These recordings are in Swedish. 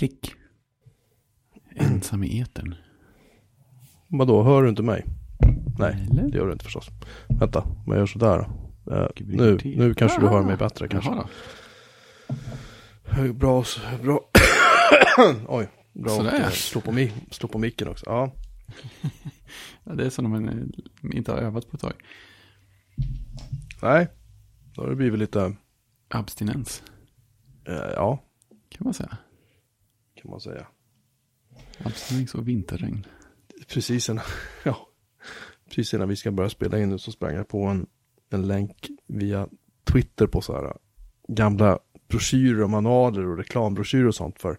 Klick. Ensam i etern. Vadå, hör du inte mig? Nej, Eller? det gör du inte förstås. Vänta, om jag gör sådär vi nu, nu kanske du hör mig bättre kanske. Jaha Bra, bra. Oj, bra Sådär. eh, slå på, mi- slå på micken också. Ja, Ja, det är som om man eh, inte har övat på ett tag. nej, då har det blivit lite, Abstinens, eh, ja, kan man säga. Kan man säga. Abstinens och vinterregn. Precis innan, ja, precis innan vi ska börja spela in nu så sprang jag på en, en länk via Twitter på så här äh, gamla broschyrer och manualer och reklambroschyrer och sånt för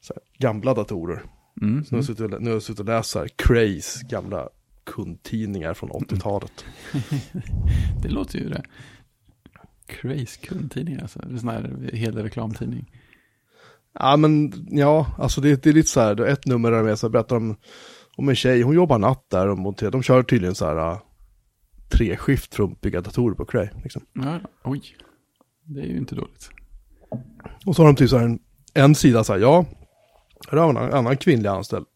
så här, gamla datorer. Mm. Så nu har jag suttit och, lä- nu har jag suttit och läst så här Craze gamla kundtidningar från 80-talet. Det låter ju det. Crazy kundtidning alltså. Sån här hel reklamtidning. Ja men ja, alltså det, det är lite så här, är ett nummer där med så berättar om, om en tjej, hon jobbar natt där och monterar, de kör tydligen så här äh, treskift för att bygga datorer på Cray. Liksom. Ja, oj. Det är ju inte dåligt. Och så har de typ så här en, en sida så här, ja, här har en annan kvinnlig anställd.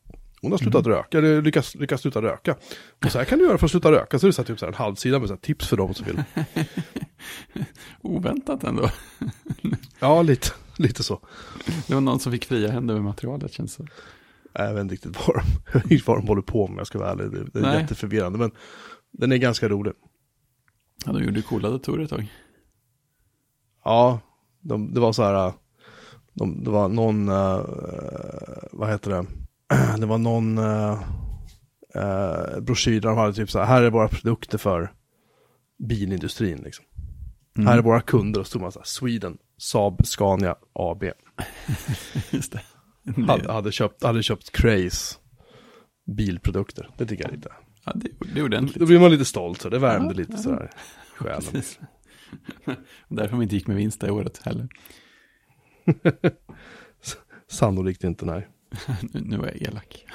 Hon har slutat röka, eller lyckas, lyckas sluta röka. Och så här kan du göra för att sluta röka. Så är det så här, typ så här en halvsida med så här tips för dem som vill. Oväntat ändå. Ja, lite, lite så. Det var någon som fick fria händer med materialet känns det Jag vet inte riktigt vad de, vad de håller på med, jag ska vara ärlig. Det, det är Nej. jätteförvirrande, men den är ganska rolig. Ja, de gjorde coola datorer ett tag. Ja, de, det var så här, äh, de, det var någon, uh, vad heter det, det var någon uh, uh, broschyr där de hade typ så här, här är våra produkter för bilindustrin liksom. Mm. Här är våra kunder och så stod man så här, Sweden, Saab, Scania, AB. Just det. Hade, hade, köpt, hade köpt Craze bilprodukter. Det tycker jag lite. ja, det, det är ordentligt. Då blir man lite stolt, så det värmde Ja, lite ja. sådär själen. Därför man inte gick med vinst det året heller. Sannolikt inte, nej. Nu, nu var jag elak.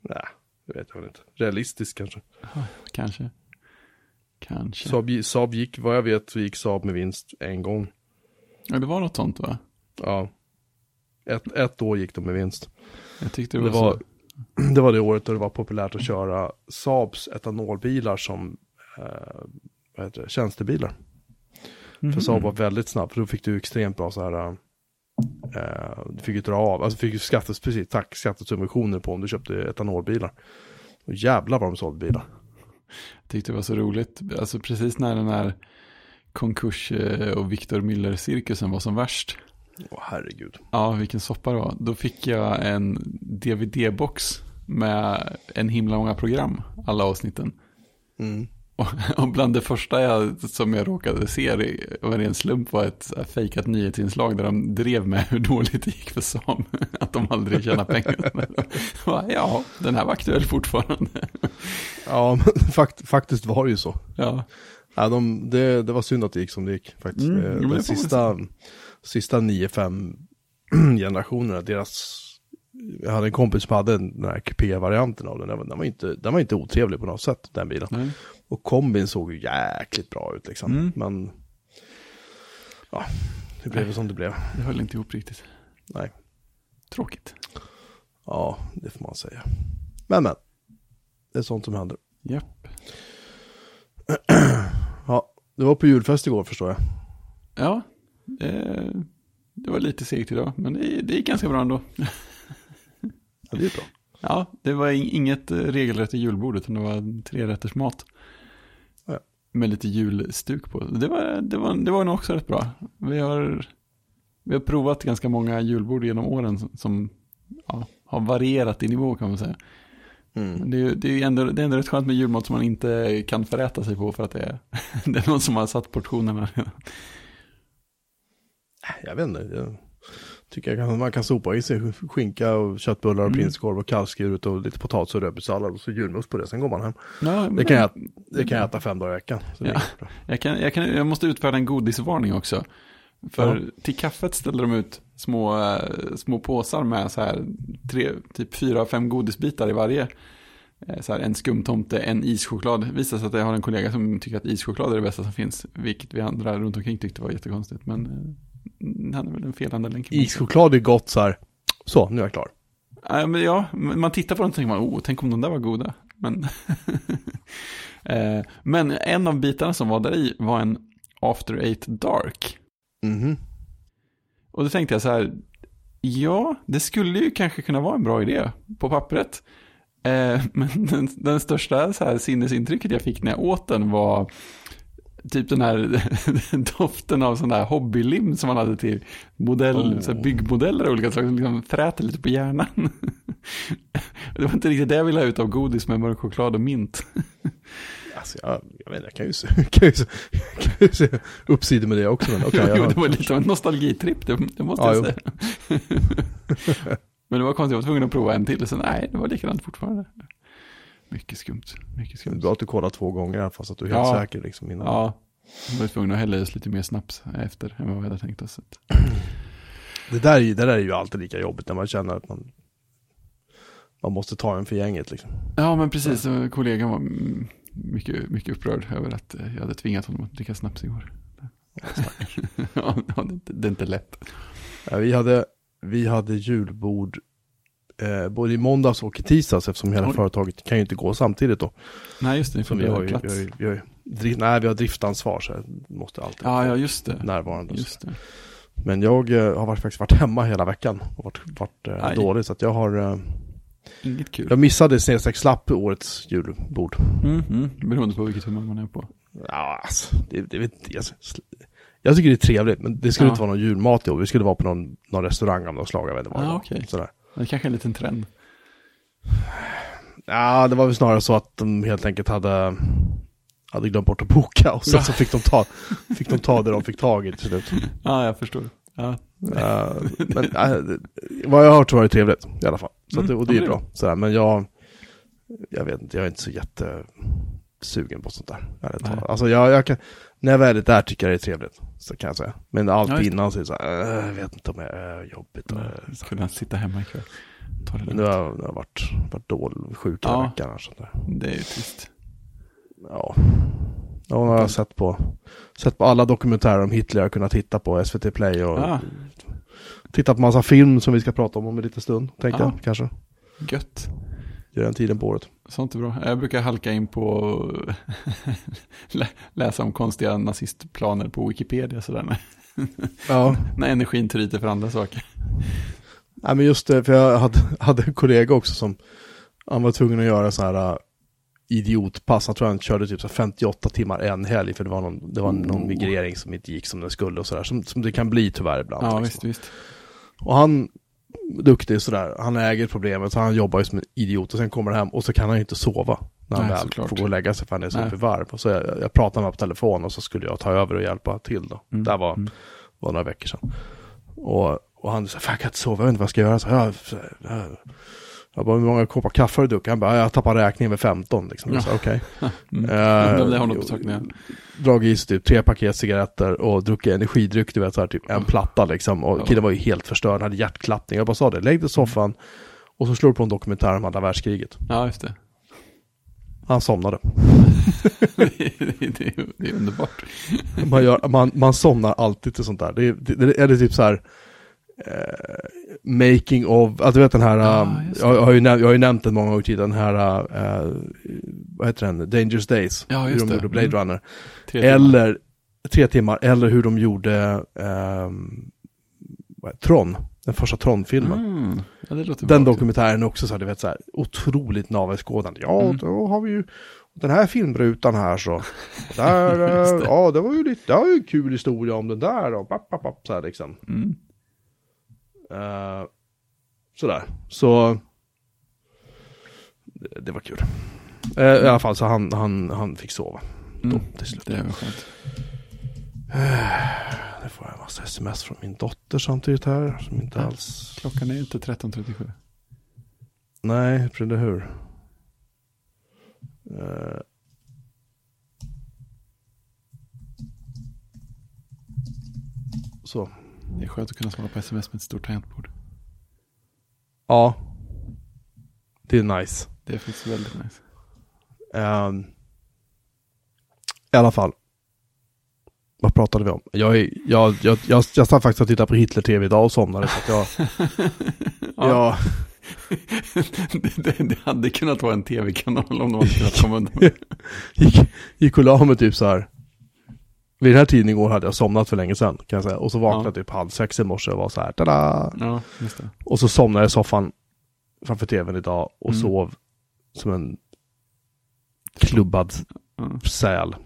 Nej, det vet jag väl inte. Realistiskt kanske. Kanske. Kanske. Saab, Saab gick, vad jag vet, så gick Saab med vinst en gång. Ja, det var något sånt va? Ja. Ett, ett år gick de med vinst. Jag tyckte det Det var, var, så. det var det året då det var populärt att köra Saabs etanolbilar som eh, vad heter det, tjänstebilar. Mhm. För Saab var väldigt snabb, för då fick du extremt bra så här, eh, du fick ju dra av, alltså fick ju skattes, precis, tack, skattesubventioner på om du köpte etanolbilar. Och jävlar vad de sålde bilar. Jag tyckte det var så roligt. Alltså precis när den här konkurs eh, och Victor Müller-cirkusen var som värst. Åh herregud. Ja, vilken soppa det var. Då fick jag en DVD-box med en himla många program, alla avsnitten. Mm. Och, bland det första jag, som jag råkade se var en slump var ett fejkat nyhetsinslag där de drev med hur dåligt det gick för Sam. Att de aldrig tjänar pengar. Ja, den här var aktuell fortfarande. Ja, fakt, faktiskt var det ju så. Ja, Ja, de, det, det var synd att det gick som det gick faktiskt. Mm, Eh, jo, men de det får man sista, sista 9-5 generationerna, deras... Jag hade en kompis som hade den här kupé-varianten av den. Den var, den, var inte, den var inte otrevlig på något sätt, den bilen. nej. Och kombin såg ju jäkligt bra ut liksom. Mm. Men... Ja, det blev väl som det blev. det höll inte ihop riktigt. Nej. Tråkigt. Ja, det får man säga. Men men. Det är sånt som händer. Japp. Ja, det var på julfest igår förstår jag. Ja, det, det var lite segt idag, men det, det gick ganska bra ändå. Ja, det är bra. Ja, det var in- inget regelrätt julbord, utan det var tre rätters mat. Med lite julstuk på. Det var, det, var, det var nog också rätt bra. Vi har, vi har provat ganska många julbord genom åren som, som ja, har varierat i nivå kan man säga. Mm. Det det är ändå, det är ändå rätt skönt med julmat som man inte kan föräta sig på för att det är, det är någon som har satt portionerna. Jag vet inte. Tycker jag man kan sopa i sig skinka och köttbullar och Mm. prinskorv och kalvskuret och lite potatis och rödbetssallad och så julmust på det. Sen går man hem. Ja, Det kan jag, det kan jag äta fem dagar i veckan. Ja. Jag, kan, jag, kan, jag måste utfärda en godisvarning också. För till kaffet ställde de ut små, eh, små påsar med så här tre, typ fyra, fem godisbitar i varje. Eh, Så här, en skumtomte, en ischoklad. Det visar sig att jag har en kollega som tycker att ischoklad är det bästa som finns. Vilket vi andra runt omkring tyckte var jättekonstigt. Men eh, han är väl en felande länk. Ischoklad är gott så här. Så, nu är jag klar. Ja, men ja, man tittar på den och tänker man, oh, tänk om de där var goda. Men, eh, men en av bitarna som var där i var en After Eight Dark. Mhm. Och då tänkte jag så här, ja, det skulle ju kanske kunna vara en bra idé på pappret. Eh, men den, den största så här, sinnesintrycket jag fick när jag åt den var typ den här doften av sån där hobbylim som man hade till modell, Oh. så byggmodeller av olika slag som liksom fräter lite på hjärnan. det var inte riktigt det jag ville ha ut av godis med mörk choklad och mint. Alltså, jag, jag vet inte, jag kan ju se, kan ju se, kan ju se uppsidor med det också. Men okej, Jo, jag, det var lite av en nostalgitripp, det, det måste Ja, jag jo. säga. Men det var konstigt, jag var tvungen att prova en till, och sen nej, det var likadant fortfarande. Mycket skumt, mycket skumt. bra att du kollar två gånger fast att du är helt Ja. säker liksom innan. Ja, jag var tvungen att hälla i oss lite mer snaps efter än vad vi hade tänkt oss. Det, där, är ju- det där är ju alltid lika jobbigt när man känner att man, man måste ta en för gänget liksom. Ja, men precis. och Kollegan var mycket, mycket upprörd över att eh, jag hade tvingat honom att dricka snaps igår. ja, det, är inte- det är inte lätt. Ja, vi, hade, vi hade julbord eh, både i måndags och i tisdags eftersom hela Oj. företaget kan ju inte gå samtidigt då. Nej, just det. Ni får vi har ju, plats. vi har vi har drift, nej, vi har driftansvar så jag måste alltid Ja, ja, just det. närvarande. Just det. Men jag eh, har varit, faktiskt varit hemma hela veckan och varit, varit eh, dålig så att jag har eh, Inget kul. Jag missade snedstreck slapp årets julbord. Mm, mm, beroende på vilket humör man är på. Ja, alltså, det, det vet sl- jag tycker det är trevligt, men det skulle Ja. inte vara någon julmat i år. Vi skulle vara på någon, någon restaurang av något slag, jag vet inte vad Ah, okej. Sådär. Det kanske är en liten trend. Ja, det var väl snarare så att de helt enkelt hade, hade glömt bort att boka och sen Ja. så fick de, ta, fick de ta det de fick tag i till slut. Ja, jag förstår. Ja, Eh, men det- vad jag har hört så var det trevligt i alla fall. Så att det, Mm, och det är är bra. Sådär, men jag, jag vet inte, jag är inte så jättesugen på sånt där. ärligt. Alltså jag, jag kan, när jag väl är där tycker jag det är trevligt. Så kan jag säga. Men allt Ja, innan så är det så här, äh, jag vet inte om jag är jobbigt. och, ja, äh, så. kunna sitta hemma ikväll. Ta det nu har jag, nu har jag varit, varit dålig, sjuk hela Ja. veckan. Sånt där. Det är ju trist. Ja. Ja, har jag sett på, sett på alla dokumentärer om Hitler jag har kunnat titta på SVT Play och Ah. tittat på massa film som vi ska prata om om en liten stund, tänkte Ja. jag kanske. Gött. Gör den tiden på året. Sånt är bra. Jag brukar halka in på lä- läsa om konstiga nazistplaner på Wikipedia sådär. När, Ja. när energin tryter för andra saker. Nej men just det, för jag hade, hade en kollega också som, han var tvungen att göra så här uh, idiotpass, jag tror han körde typ så här 58 timmar en helg för det var någon, det var någon Oh. migrering som inte gick som den skulle och sådär, som, som det kan bli tyvärr ibland. Ja, liksom. visst, visst. Och han, duktig sådär, han äger problemet, så han jobbar ju som en idiot och sen kommer han hem och så kan han ju inte sova när han Nej, väl såklart. får gå och lägga sig för han är så uppe i varv. Och så jag, jag pratade med honom på telefon och så skulle jag ta över och hjälpa till då. Mm, Det var, mm. var några veckor sedan. Och, och han sa, fan jag kan inte sova, jag vet inte vad jag ska göra. Så, ja, så, ja. Jag bara, hur många koppar kaffe har du druckit? Han bara, jag tappar räkningen med 15 liksom. Sa, okej. Mm. Eh, det har något på. Dragit i sig typ tre paket cigaretter och druckit energidryck, du vet så här, typ en platta liksom. Och Ja. killen var ju helt förstörd, han hade hjärtklappning. Jag bara sa det, lägg dig i soffan och så slår du på en dokumentär om andra världskriget. Ja, just det. Han somnade. det, är- det, är, det är underbart. Man, gör, man, man somnar alltid till sånt där. Det är, det, det är det typ så här making of, att du vet den här, Ja, um, jag, jag, har ju näm- jag har ju nämnt den många gånger tidigare, den här, eh, vad heter den, Dangerous Days. Ja, hur de det. gjorde Blade Mm. Runner. Tre timmar. Eller, tre timmar, eller hur de gjorde heter- Tron, den första Tron-filmen. Mm. Ja, Den bra. dokumentären är också så här, du vet så här, otroligt navelskådande. Ja, Mm. då har vi ju den här filmrutan här så. Där, eh, det. ja, det var ju lite, det var ju en kul historia om den där och papp, papp, papp, så här liksom. Mm. Uh, sådär, så det, det var kul. Eh, I alla fall så han, han, han fick sova då Mm. till slut. Det är väl skönt. Nu får jag en massa sms från min dotter samtidigt här, som inte Ja. alls... Klockan är inte 13.37. Nej, eller hur? Eh. Så. Det är skönt att kunna svara på sms med ett stort tangentbord. Ja. Det är nice. Det är faktiskt väldigt nice. Ehm, I alla fall. vad pratade vi om? Jag, är- jag, jag, jag, jag satt faktiskt och tittade på Hitler-TV idag och somnade. Så jag, Ja. ja, det, det, det hade kunnat vara en tv-kanal om de hade kunnat komma undan. gick, gick och la mig typ så här. Vid den här tiden igår hade jag somnat för länge sedan kan jag säga. Och så vaknade jag typ halv sex i morse och var så här, tada! Ja. Och så somnade jag i soffan framför tvn idag och Mm. sov som en klubbad Ja. säl.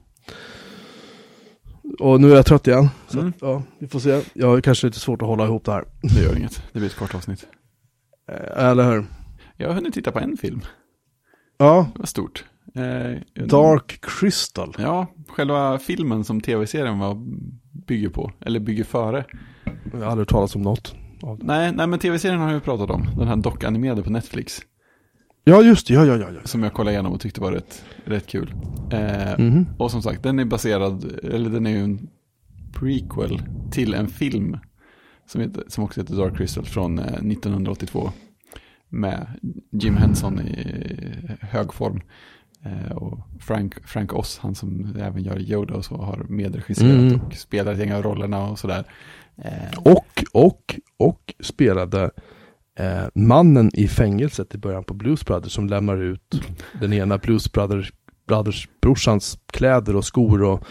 Och nu är jag trött igen. Så Mm. att, ja, vi får se. Jag har kanske lite svårt att hålla ihop det här. Det gör inget, det blir ett kort avsnitt. Eh, Eller hur? Jag har hunnit titta på en film, Ja, det var stort. Eh, Dark Crystal. Ja, själva filmen som tv-serien var, bygger på, eller bygger före. Jag har aldrig talas om något. Nej, nej men tv-serien har jag ju pratat om, den här dock-animerade på Netflix. Ja, just det. Ja, ja, ja. ja. Som jag kollade igenom och tyckte var rätt, rätt kul. Eh, Mhm. Och som sagt, den är baserad, eller den är ju en prequel till en film som, heter, som också heter Dark Crystal från eh, 1982. Med Jim Henson i hög form. Eh, och Frank, Frank Oz, han som även gör Yoda och så, har medregisserat Mm. och spelar ett gäng av rollerna och sådär. Eh, Och, och, och spelade eh, mannen i fängelset i början på Blues Brothers som lämnar ut den ena Blues Brothers, Brothers brorsans kläder och skor och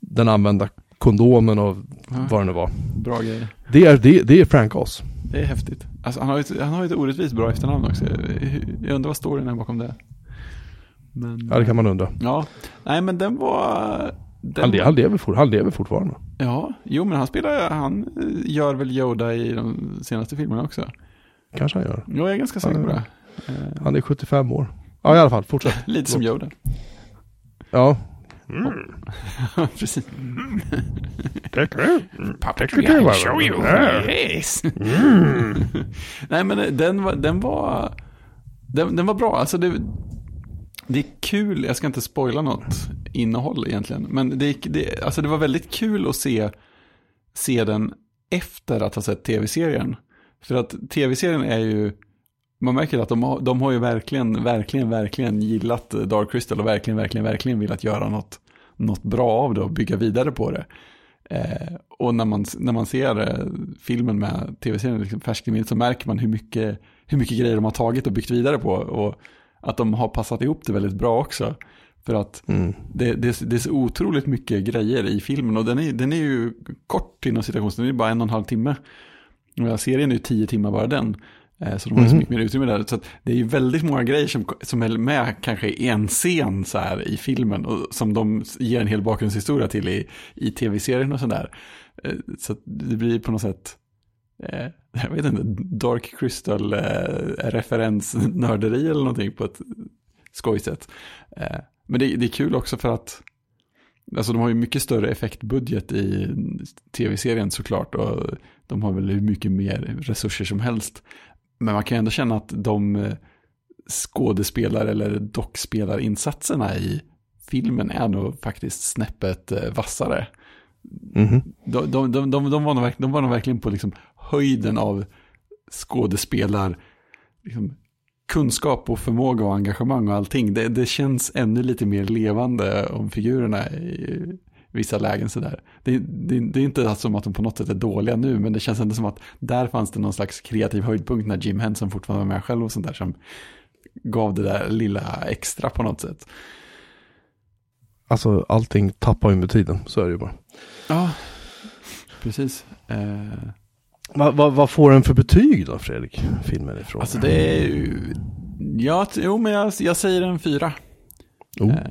den använda kondomen och ja, vad det nu var. bra grejer. Det är, det, det är Frank Oz. Det är häftigt. Alltså, han, har ett, han har ett orättvist bra efternamn också. Jag undrar vad storyn är bakom det. Men, Ja, det kan man undra. Ja, nej men den var... Den Han, han, lever for, han lever fortfarande. Ja, jo men han spelar, han eh, gör väl Yoda i de senaste filmerna också. Kanske han gör. Jag är ganska säker på det. Eh, Han är 75 år. Ja, i alla fall. Fortsätt. Lite som Yoda. Ja. Precis. Pappa, show you. Yes. Nej men eh, den var, den var, den, den var bra. Alltså det, det är kul, jag ska inte spoila något innehåll egentligen. Men det, det, alltså det var väldigt kul att se, se den efter att ha sett tv-serien. För att tv-serien är ju, man märker att de har, de har ju verkligen, verkligen, verkligen gillat Dark Crystal och verkligen, verkligen, verkligen velat göra något, något bra av det och bygga vidare på det. Eh, och när man, när man ser eh, filmen med tv-serien liksom färskt i minnet så märker man hur mycket, hur mycket grejer de har tagit och byggt vidare på. Och att de har passat ihop det väldigt bra också. För att Mm. det, det, det är så otroligt mycket grejer i filmen och den är, den är ju kort inom citationstecken, den är bara en och en halv timme. Och serien är ju tio timmar bara den. Eh, Så de har ju så mycket mer utrymme där. Så det är ju väldigt många grejer som, som är med kanske i en scen så här i filmen. Och som de ger en hel bakgrundshistoria till i, i tv-serien och sådär. Eh, Så det blir på något sätt, eh, jag vet inte, Dark Crystal-referens-nörderi eller någonting på ett skojsätt. Eh, Men det, det är kul också för att Alltså de har ju mycket större effektbudget i tv-serien såklart och de har väl hur mycket mer resurser som helst. Men man kan ju ändå känna att de eh, skådespelar eller dockspelarinsatserna i filmen är nog faktiskt snäppet eh, vassare. Mhm. De, de, de, de, de, var, nog, verk- de var nog verkligen på liksom höjden av skådespelar, liksom, kunskap och förmåga och engagemang och allting. Det, det känns ännu lite mer levande om figurerna i vissa lägen sådär. Det, det, det är inte som att de på något sätt är dåliga nu, men det känns ändå som att där fanns det någon slags kreativ höjdpunkt när Jim Henson fortfarande var med själv och sånt där som gav det där lilla extra på något sätt. Alltså allting tappar ju med tiden, så är det ju bara. Ja, precis. Eh, Va, va, vad får den för betyg då, Fredrik? Filmen ifrån? alltså det är ju, ja, jo men jag, jag säger en fyra. oh. Eh,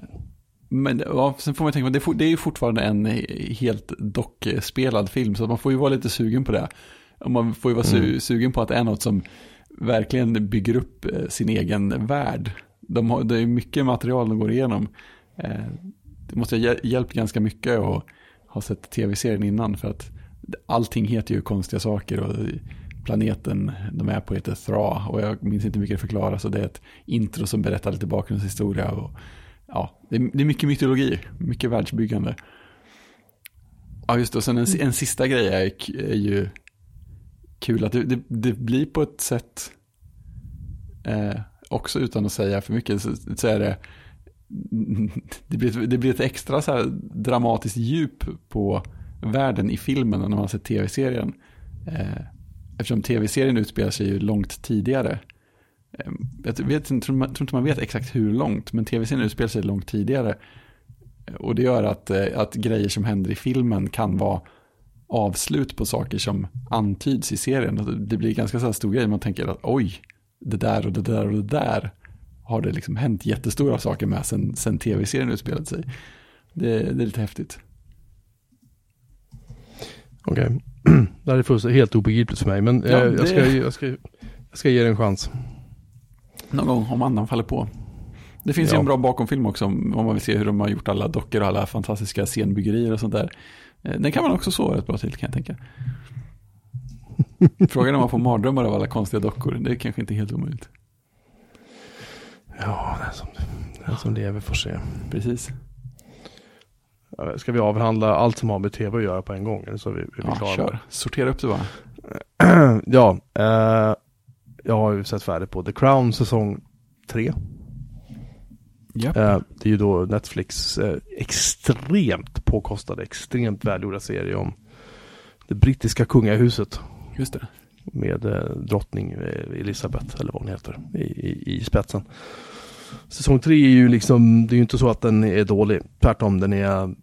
Men ja, sen får man tänka på, det är ju fortfarande en helt dockspelad film, så man får ju vara lite sugen på det. Och man får ju vara su- Mm. sugen på att det är något som verkligen bygger upp eh, sin egen värld. De har, det är mycket material de går igenom. Eh, Det måste ha hjäl- hjälpt ganska mycket att ha sett tv-serien innan, för att allting heter ju konstiga saker och planeten de är på heter Thra och jag minns inte mycket det förklaras så det är ett intro som berättar lite bakgrundshistoria och ja, det är, det är mycket mytologi, mycket världsbyggande. Ja, just det, och sen en, en sista grej är, är ju kul att det, det, det blir på ett sätt, eh, också utan att säga för mycket, så, så är det det, blir, det blir ett extra så här dramatiskt djup på världen i filmen när man har sett tv-serien. Eh, eftersom tv-serien utspelar sig ju långt tidigare. Eh, jag vet, tror, tror inte man vet exakt hur långt, men tv-serien utspelar sig långt tidigare. Eh, och det gör att, att grejer som händer i filmen kan vara avslut på saker som antyds i serien. Alltså, det blir ganska så här stor grej, man tänker att oj, det där och det där och det där har det liksom hänt jättestora saker med sen, sen tv-serien utspelade sig. Det, det är lite häftigt. Okej, okay. det här är fullständigt helt obegripligt för mig, men ja, jag, det... ska, jag, ska, jag ska ge det en chans. Någon gång om annan faller på. Det finns ja. ju en bra bakomfilm också om man vill se hur de har gjort alla dockor och alla fantastiska scenbyggerier och sånt där. Eh, den kan man också sova rätt bra till kan jag tänka. Frågan är om man får mardrömmar av alla konstiga dockor. Det är kanske inte helt omöjligt. Ja, den som, den som lever får se. Precis. Ska vi avhandla allt som har med tv att göra på en gång? Eller så vi, vi ja, klara? kör. Sortera upp det bara. ja, eh, jag har ju sett färdigt på The Crown säsong 3. Yep. Eh, det är ju då Netflix eh, extremt påkostade, extremt välgjorda serie om det brittiska kungahuset. Just det. Med eh, drottning Elisabeth, eller vad hon heter, i, i, i spetsen. Säsong tre är ju liksom, det är ju inte så att den är dålig. Tvärtom, den är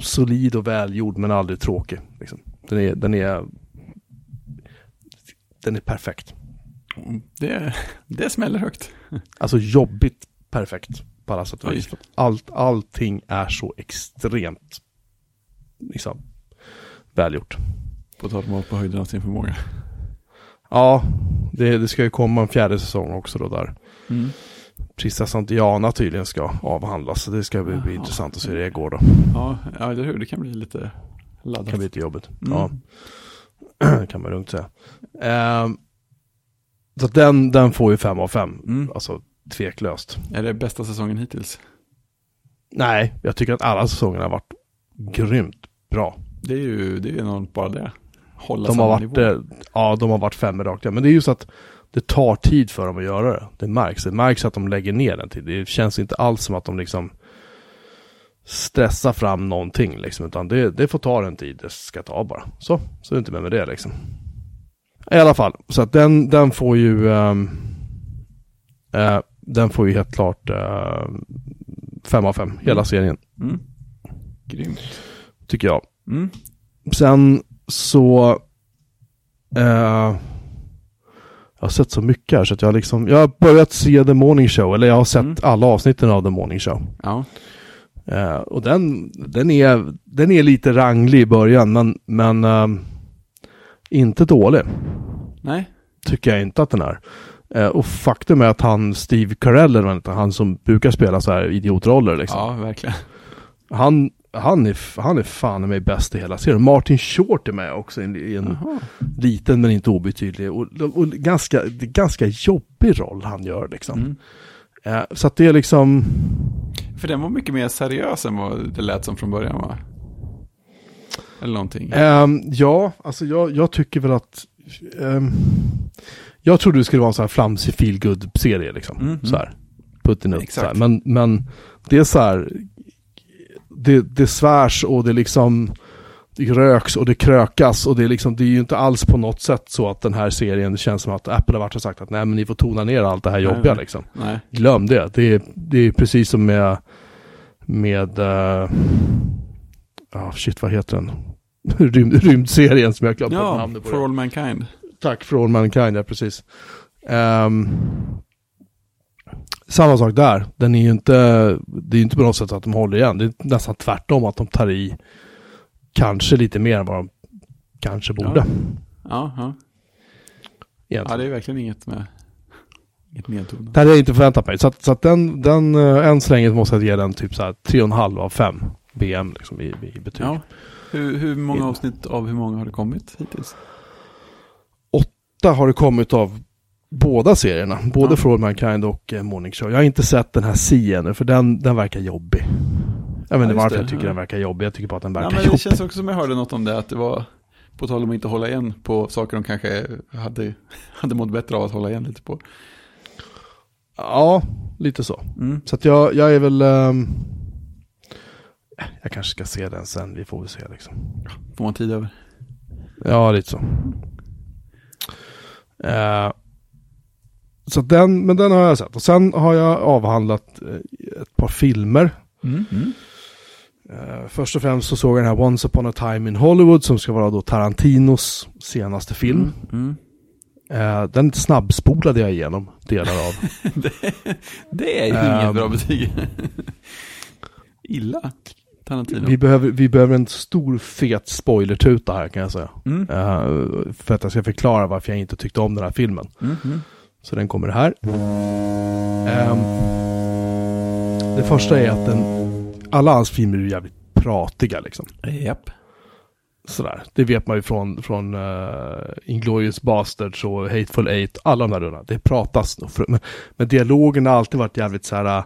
solid och välgjord men aldrig tråkig. Liksom. Den, är, den, är, den är perfekt. Det, det smäller högt. Alltså jobbigt perfekt på alla sätt och vis. Allt, allting är så extremt liksom, välgjort. På tal om att på höjden av sin förmåga. Ja, det, det, ska ju komma en fjärde säsong också då där. Mm. Prinsessan Diana tydligen ska avhandlas. Så det ska bli, bli intressant att se hur det går då. Ja, ja, eller hur. Det kan bli lite laddat. Det kan bli lite jobbigt. Mm. Ja. det kan man lugnt säga. Um, så den, den får ju fem av fem. Mm. Alltså tveklöst. Är det bästa säsongen hittills? Nej, jag tycker att alla säsonger har varit grymt bra. Det är ju det är enormt bara det. Hålla de har varit, nivå. Eh, ja, de har varit fem rakt. Men det är just att det tar tid för dem att göra det. Det märks. Det märks att de lägger ner den tid. Det känns inte alls som att de liksom stressar fram någonting liksom. Utan det, det får ta den tid det ska ta bara. Så, så är det inte med med det liksom. I alla fall, så att den, den får ju um, uh, den får ju helt klart uh, fem av fem, hela mm. serien. Mm. Grymt. Tycker jag. Mm. Sen så uh, jag har sett så mycket här så att jag liksom, jag har börjat se The Morning Show, eller jag har sett mm. alla avsnitten av The Morning Show. Ja. Uh, och den, den, är, den är lite ranglig i början, men, men uh, inte dålig. Nej. Tycker jag inte att den är. Uh, och faktum är att han, Steve Carell, han som brukar spela så här idiotroller liksom. Ja, verkligen. Han, han är, han är fan mig bäst i hela serien. Martin Short är med också i en, i en liten men inte obetydlig och, och ganska, ganska jobbig roll han gör liksom. Mm. Eh, så att det är liksom... För den var mycket mer seriös än vad det lät som från början va? Eller någonting. Um, ja, alltså jag, jag, tycker väl att... Um, jag trodde det skulle vara en sån här flamsig feelgood serie liksom. Mm, så här. Putten upp. Så här. Men, men det är så här det, det svärs och det liksom det röks och det krökas och det är liksom, det är ju inte alls på något sätt så att den här serien känns som att Apple har varit och sagt att nej men ni får tona ner allt det här jobbiga nej, liksom. Nej. Glöm det. Det är, det är precis som med, med, uh, oh, shit vad heter den? Rymd, rymdserien som jag glömt ja, namnet på. For All Mankind. Tack, For All Mankind, ja precis. Um, samma sak där. Den är ju inte, det är inte på något sätt att de håller igen. Det är nästan tvärtom att de tar i kanske lite mer än vad de kanske borde. Ja, ja. Ja, ja det är verkligen inget med inget nedtonat. Det hade jag inte förväntat mig. Så att, så att den, den, äh, än så länge måste jag ge den typ så här 3,5 av 5 BM liksom i, i betyg. Ja. Hur, hur många avsnitt av hur många har det kommit hittills? Åtta har det kommit av båda serierna, både ja. For All Mankind och eh, Morning Show. Jag har inte sett den här C ännu, för den, den verkar jobbig. Jag vet inte ja, varför det, jag tycker den verkar jobbig, jag tycker bara att den verkar ja, men jobbig. Det känns också som jag hörde något om det, att det var, på tal om att inte hålla igen på saker de kanske hade, hade mått bättre av att hålla igen lite på. Ja, lite så. Mm. Så att jag, jag är väl... ehm, jag kanske ska se den sen, vi får väl se liksom. Får man tid över. Ja, lite så. Eh, så den, men den har jag sett. Och sen har jag avhandlat eh, ett par filmer. Mm. Mm. Eh, först och främst så såg jag den här Once upon a time in Hollywood som ska vara då Tarantinos senaste film. Mm. Eh, den snabbspolade jag igenom delar av. det, det är ju inget Ehm. bra betyg. Illa. Tarantino. vi, behöver, vi behöver en stor fet spoilertuta här kan jag säga. Mm. Eh, för att jag ska förklara varför jag inte tyckte om den här filmen. Mm. Mm. Så den kommer här. Ehm, det första är att den, alla hans filmer är jävligt pratiga liksom. Japp. Sådär. Det vet man ju från, från uh, Inglourious Basterds och Hateful Eight. Alla de där rullarna. Det pratas. Men, men dialogen har alltid varit jävligt så här. uh,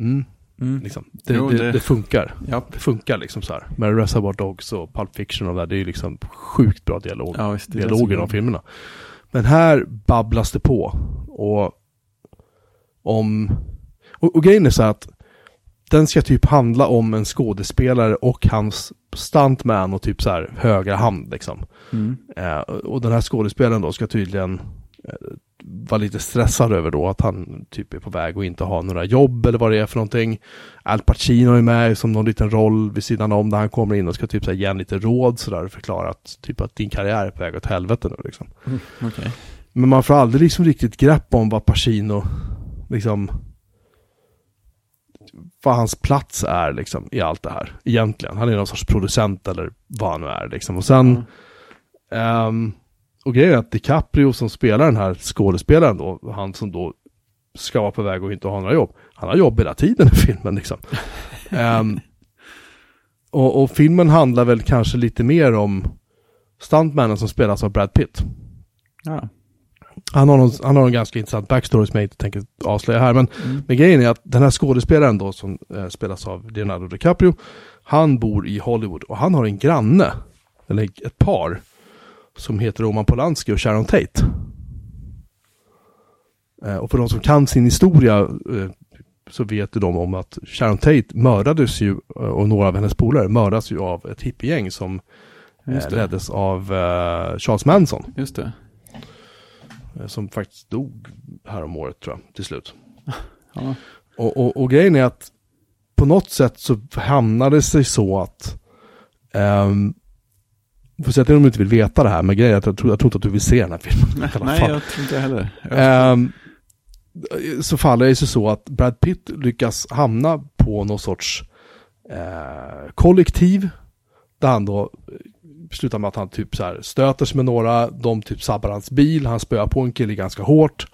Mm, Mm. liksom. det, Jo, det, det- det funkar. Japp. Det funkar liksom så här. Med Reservoir Dogs och Pulp Fiction och det där. Det är ju liksom sjukt bra dialog. Ja, visst. de bra. filmerna. Men här babblas det på. Och om... Och, och grejen är så att den ska typ handla om en skådespelare och hans stuntman och typ så här högra hand liksom. Mm. Eh, och den här skådespelaren då ska tydligen eh, vara lite stressad över då att han typ är på väg och inte ha några jobb eller vad det är för någonting. Al Pacino är med som någon liten roll vid sidan om där han kommer in och ska typ så här ge en lite råd sådär och förklara att typ att din karriär är på väg åt helvete nu liksom. Okej. Men man får aldrig liksom riktigt grepp om vad Pacino liksom vad hans plats är liksom i allt det här egentligen. Han är någon sorts producent eller vad han nu är liksom. Och sen Ehm, och grejen är att DiCaprio som spelar den här skådespelaren då, han som då ska vara på väg och inte ha några jobb, han har jobb hela tiden i filmen liksom. Ehm, och, och filmen handlar väl kanske lite mer om stuntmannen som spelas av Brad Pitt. Ja. Han har, någon, han har en ganska intressant backstory som jag inte tänker avslöja här, men Mm. men grejen är att den här skådespelaren då som eh, spelas av Leonardo DiCaprio, han bor i Hollywood och han har en granne, eller ett par, som heter Roman Polanski och Sharon Tate. Eh, och för de som kan sin historia eh, så vet ju de om att Sharon Tate mördades ju, eh, och några av hennes polare mördas ju av ett hippiegäng som leddes av Charles Manson. Just det. Som faktiskt dog här om året tror jag, till slut. Ja. Och, och, och grejen är att på något sätt så hamnade det sig så att um, Får säga till om du inte vill veta det här, men grejen är att jag tror, jag tror inte att du vill se den här filmen. Nej, jag tror inte heller. Jag- Ehm, så faller det sig så att Brad Pitt lyckas hamna på någon sorts eh, kollektiv. Där han då eh, slutar med att han typ så här stöter sig med några, de typ sabbar hans bil, han spöar på en kille ganska hårt.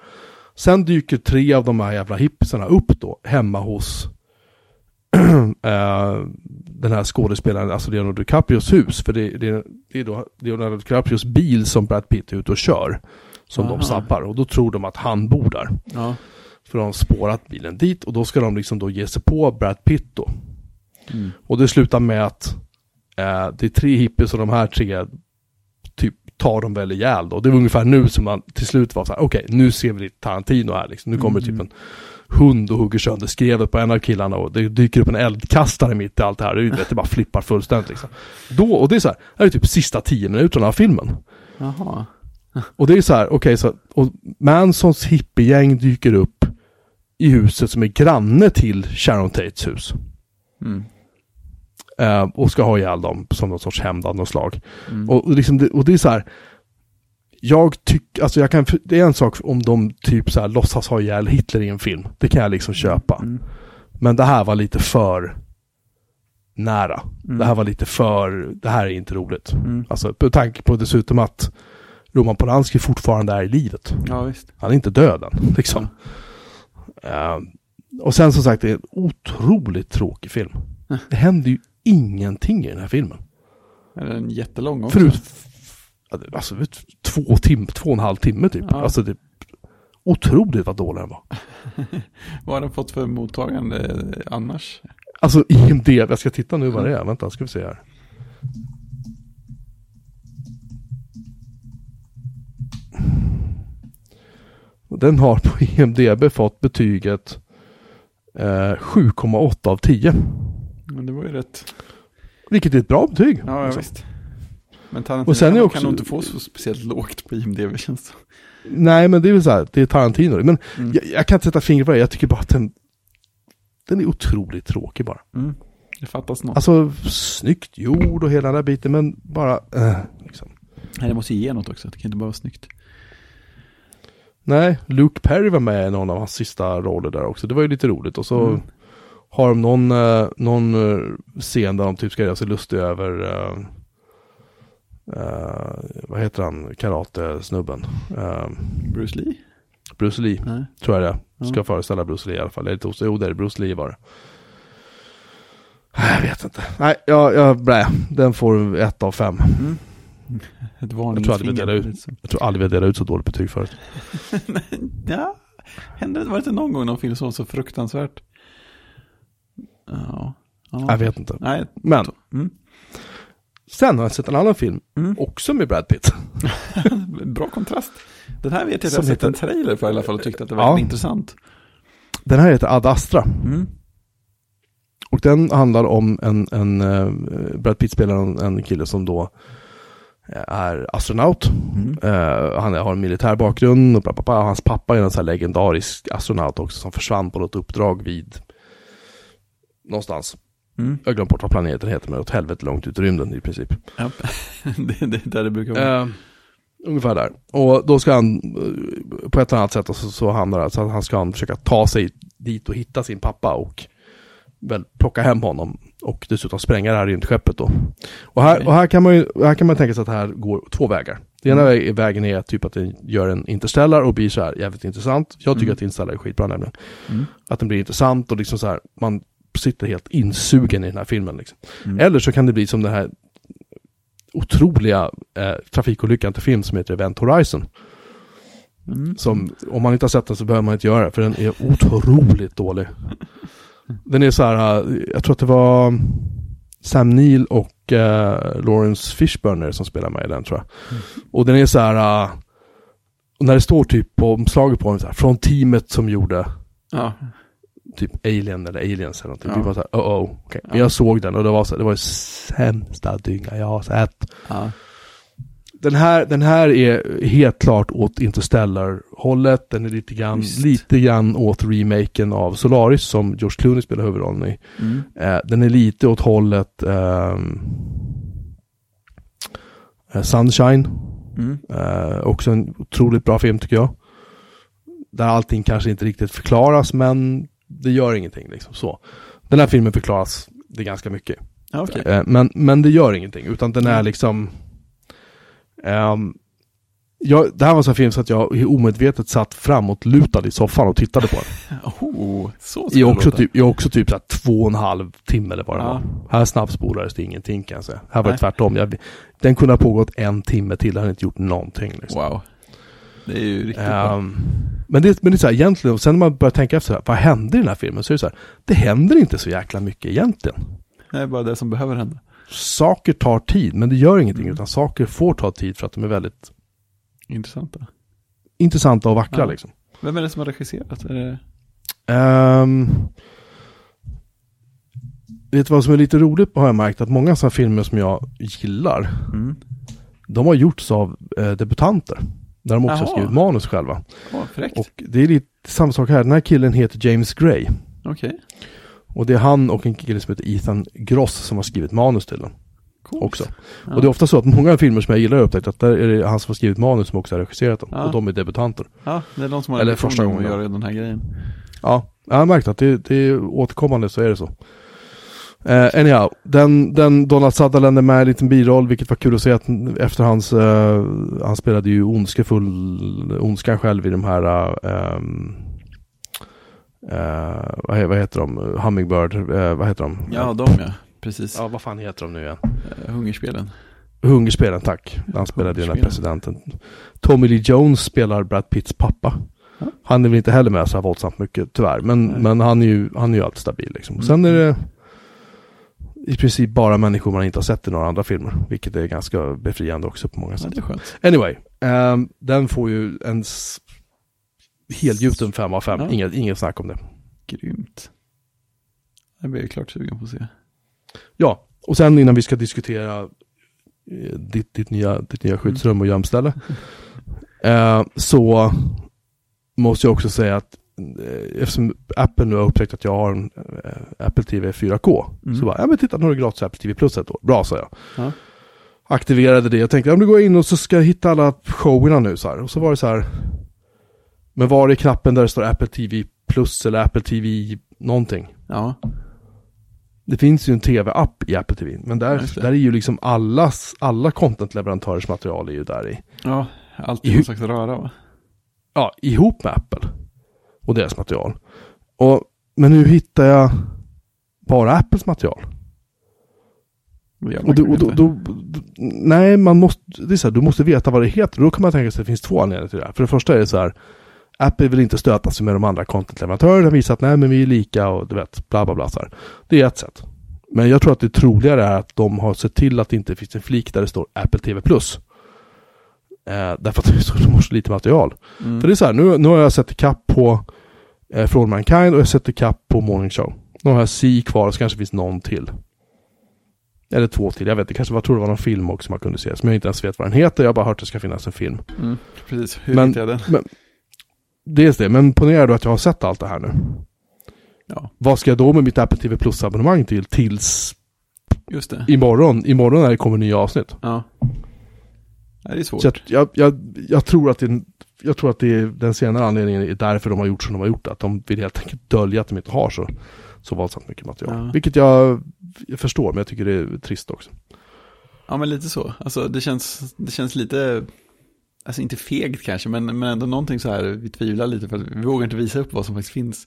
Sen dyker tre av de här jävla hippisarna upp då, hemma hos eh, den här skådespelaren, alltså Leonardo DiCaprios hus. För det, det, det är då Leonardo DiCaprios bil som Brad Pitt är ute och kör. Som Aha. de sabbar och då tror de att han bor där. Ja. För de har spårat bilen dit och då ska de liksom då ge sig på Brad Pitt då. Mm. Och det slutar med att eh, det är tre hippies och de här tre typ tar de väl ihjäl då. Det var ungefär nu som man till slut var så här, okej nu ser vi lite Tarantino här liksom. Nu kommer Mm. typ en hund och hugger sönder skrevet på en av killarna och det dyker upp en eldkastare mitt i allt det här. Det, ju- det bara flippar fullständigt liksom. Då, och det är så här, det är typ sista tio minuterna av filmen. Jaha. Och det är så här, okej, så och Mansons hippiegäng dyker upp i huset som är granne till Sharon Tates hus. Mm. Eh, och ska ha ihjäl dem som någon sorts hämnd av något slag. Mm. Och, och, liksom det, och det är så här, jag tycker, alltså jag kan, det är en sak om de typ så här låtsas ha ihjäl Hitler i en film. Det kan jag liksom köpa. Mm. Men det här var lite för nära. Mm. Det här var lite för, det här är inte roligt. Mm. Alltså med tanke på dessutom att Roman Polanski fortfarande är i livet. Ja, visst. Han är inte död än, liksom. Eh, och sen som sagt, det är en otroligt tråkig film. Det händer ju ingenting i den här filmen. Är den jättelång också? Förut, ja, alltså vet, två, tim, två och en halv timme typ. Ja. Alltså det, otroligt vad dålig den var. Vad har den fått för mottagande eh, annars? Alltså IMDB, jag ska titta nu vad det är. Vänta, ska vi se här. Den har på IMDB fått betyget eh, 7,8 av 10. Men det var ju rätt. Vilket är ett bra betyg. Ja, ja alltså. visst. Men Tarantino Och sen kan, är kan också- nog inte få så speciellt lågt på IMDB känns det Nej, men det är väl så här, det är Tarantino. Men mm. jag, jag kan inte sätta fingret på det, jag tycker bara att den, den är otroligt tråkig bara. Mm. Det fattas något. Alltså, snyggt gjord och hela den där biten, men bara, eh, liksom. Nej, det måste ge något också. Det kan inte bara vara snyggt. Nej, Luke Perry var med i någon av hans sista roller där också. Det var ju lite roligt. Och så Mm. har de någon, eh, någon eh, scen där de typ ska göra sig lustiga över, eh, vad heter han, karate-snubben? Eh, Bruce Lee? Bruce Lee, Nej. tror jag det. Ska föreställa Bruce Lee i alla fall. Är lite. Jo, det är Bruce Lee var det. Jag vet inte. Nej, jag, jag, blä. Den får ett av fem. Mm. Ett Jag tror aldrig vi finger. ut. Jag tror aldrig vi delat ut så dåligt betyg förut. ja, hände det, var det inte någon gång någon film som var så fruktansvärt? Ja. ja. Jag vet inte. Nej. Men, Mm. Sen har jag sett en annan film, Mm. också med Brad Pitt. Bra kontrast. Den här vet jag att jag har sett en heter- trailer på i alla fall och tyckte att det var Ja. intressant. Den här heter Ad Astra. Mm. Och den handlar om en, en eh, Brad Pitt spelar en, en kille som då eh, är astronaut. Mm. Eh, han har en militär bakgrund och bla, bla, bla. hans pappa är en sån legendarisk astronaut också som försvann på något uppdrag vid någonstans. Mm. Jag har glömt bort vad planeten heter men åt helvete långt ut i rymden i princip. Ja. det, det är där det brukar vara. Eh, ungefär där. Och då ska han eh, på ett eller annat sätt så, så hamnar det så att han ska han försöka ta sig dit och hitta sin pappa och väl plocka hem honom och dessutom spränga det här rymdskeppet då. Och här, Okej. och här kan man ju här kan man tänka sig att det här går två vägar. Det ena Mm. vä- vägen är typ att den gör en interstellar och blir så här jävligt intressant. Jag tycker Mm. att interstellar är skitbra nämligen. Mm. Att den blir intressant och liksom så här, man sitter helt insugen i den här filmen. Liksom. Mm. Eller så kan det bli som den här otroliga eh, trafikolyckan till film som heter Event Horizon. Mm. Som, om man inte har sett den så behöver man inte göra det, för den är otroligt dålig. Den är så här, eh, jag tror att det var Sam Neill och eh, Lawrence Fishburne som spelar med i den tror jag. Mm. Och den är så här, och när det står typ på omslaget på den så här, från teamet som gjorde Ja. Typ Alien eller Aliens eller någonting. Ja. Det var så här, oh oh. Okay. Men Ja. jag såg den och det var så det var sämsta dynga jag har sett. ja. Den här, den här är helt klart åt Interstellar-hållet. Den är lite grann, lite grann åt remaken av Solaris som George Clooney spelar huvudrollen i. Mm. Eh, den är lite åt hållet ehm, eh, Sunshine. Mm. Eh, också en otroligt bra film tycker jag. Där allting kanske inte riktigt förklaras men det gör ingenting liksom så. Den här filmen förklaras det ganska mycket. Ja, okej. Eh, men, men det gör ingenting, utan den är Mm. liksom... ehm, jag, det här var en sån film så att jag omedvetet satt framåtlutad i soffan och tittade på den. Oh, så ska det också typ, också typ så två och en halv timme eller vad det Ja. var. Här snabbspolades det ingenting kan jag säga. Här var det Nej. tvärtom. Jag, den kunde ha pågått en timme till, jag hade inte gjort någonting. Liksom. Wow. Det är ju riktigt bra. Ehm, men det, men det är så här, egentligen, och sen när man börjar tänka efter, så här, vad hände i den här filmen? Så är det så här, det händer inte så jäkla mycket egentligen. Det är bara det som behöver hända. Saker tar tid, men det gör ingenting, Mm. utan saker får ta tid för att de är väldigt Intressanta. intressanta och vackra Ja. liksom. Vem är det som har regisserat? Är det... Ehm, vet du vad som är lite roligt har jag märkt? Att många sådana filmer som jag gillar, Mm. de har gjorts av eh, debutanter. Där de också Jaha. skrivit manus själva. Fräckt. Och det är lite samma sak här. Den här killen heter James Gray. Okej. Och det är han och en kille som heter Ethan Gross som har skrivit manus till den Coolt. också. Ja. Och det är ofta så att många filmer som jag gillar har upptäckt att där är det han som har skrivit manus som också har regisserat dem. Ja. Och de är debutanter. Ja, det är de som har Eller första gången att göra den här grejen. Ja, jag har märkt att det, det är återkommande så är det så. Eh, anyhow, den, den Donald Sutherland är med i en liten biroll, vilket var kul att se att efter hans, eh, han spelade ju ondskefull, ondskan själv i de här, ehm, eh, vad, vad heter de, Hummingbird, vad heter de? Ja, de ja. Precis. ja, vad fan heter de nu igen? Hungerspelen. Hungerspelen, tack. Han spelade ju den här presidenten. Tommy Lee Jones spelar Brad Pitts pappa. Han är väl inte heller med så här våldsamt mycket, tyvärr. Men, Nej. men han är ju, han är ju alltid stabil liksom. Och Sen är det i princip bara människor man inte har sett i några andra filmer. Vilket är ganska befriande också på många Ja, sätt. skönt. Anyway, ehm, den får ju en helgjuten 5 av 5, Ja. inget, inget snack om det. Grymt. Det blir jag klart sugen på att se. Ja, och sen innan vi ska diskutera eh, ditt, ditt, nya, ditt nya skyddsrum och gömställe. Eh, så måste jag också säga att eftersom Apple nu har upptäckt att jag har en eh, Apple TV 4K. Mm. Så bara, ja men titta nu har du gratis Apple TV Plus ett år. Bra sa jag. Ja. Aktiverade det. Jag tänkte, ja men då går jag in och så ska jag hitta alla showerna nu så här. Och så var det så här. Men var är knappen där det står Apple TV Plus eller Apple TV någonting? Ja, Det finns ju en tv-app i Apple TV, men där, där är ju liksom allas, alla contentleverantörers material är ju där i. ja alltid I- någon slags röra va? Ja, ihop med Apple. Och deras material. Och, men nu hittar jag bara Apples material. Och, då, och då, då, nej, man måste, det är så här, du måste veta vad det heter. Då kan man tänka sig att det finns två anledningar till det här. För det första är det så här, Apple vill inte stöta sig med de andra contentleverantörerna, visa att nej men vi är lika och du vet, bla bla bla så här. Det är ett sätt. Men jag tror att det troligare är att de har sett till att det inte finns en flik där det står Apple TV Plus. Eh, därför att de har så lite material. Mm. För det är så här, nu, nu har jag sett ikapp på eh, Från Mankind och jag har sett ikapp på Morning Show. Nu har jag C kvar så kanske finns någon till. Eller två till, jag vet inte, kanske var, tror det var någon film också man kunde se som jag inte ens vet vad den heter, jag har bara hört att det ska finnas en film. Mm. Precis, hur Men- jag den? Dels det, men ponera då att jag har sett allt det här nu. Ja, Vad ska jag då med mitt Apple TV Plus abonnemang till tills just det. imorgon, imorgon när det kommer nya avsnitt? Ja. Nej, det är svårt. Så jag, jag, jag, tror att det, jag tror att det är den senare anledningen är därför de har gjort som de har gjort. Att de vill helt enkelt dölja att de inte har så, så våldsamt mycket material. Ja. Vilket jag, jag förstår, men jag tycker det är trist också. Ja, men lite så. Alltså det känns, det känns lite, alltså inte fegt kanske, men, men ändå någonting så här, vi tvivlar lite för att vi vågar inte visa upp vad som faktiskt finns.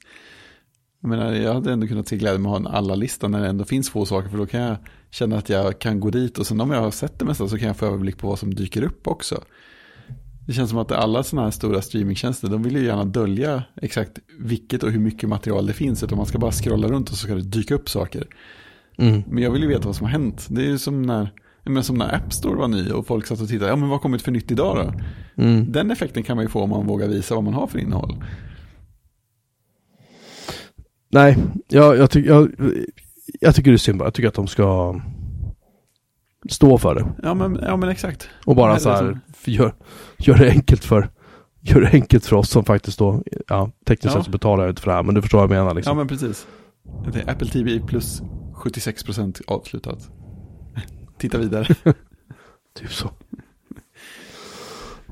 Jag menar, jag hade ändå kunnat se glädje med att ha en alla-lista när det ändå finns få saker, för då kan jag känna att jag kan gå dit och sen om jag har sett det mesta så kan jag få överblick på vad som dyker upp också. Det känns som att alla sådana här stora streamingtjänster, de vill ju gärna dölja exakt vilket och hur mycket material det finns, utan man ska bara scrolla runt och så ska det dyka upp saker. Mm. Men jag vill ju veta vad som har hänt. Det är ju som när, men som när App Store var ny och folk satt och tittade. Ja, men vad har kommit för nytt idag då? Mm. Den effekten kan man ju få om man vågar visa vad man har för innehåll. Nej, jag, jag, tycker jag, jag tycker det är synd bara. Jag tycker att de ska stå för det. Ja, men, ja, men exakt. Och bara Nej, så här, gör, gör det enkelt för Gör det enkelt för oss som faktiskt då, ja, tekniskt Ja. sett så betalar jag inte för det här, men du förstår vad jag menar Ja, liksom. men precis. Det är Apple TV plus 76% avslutat. Titta vidare. Typ så.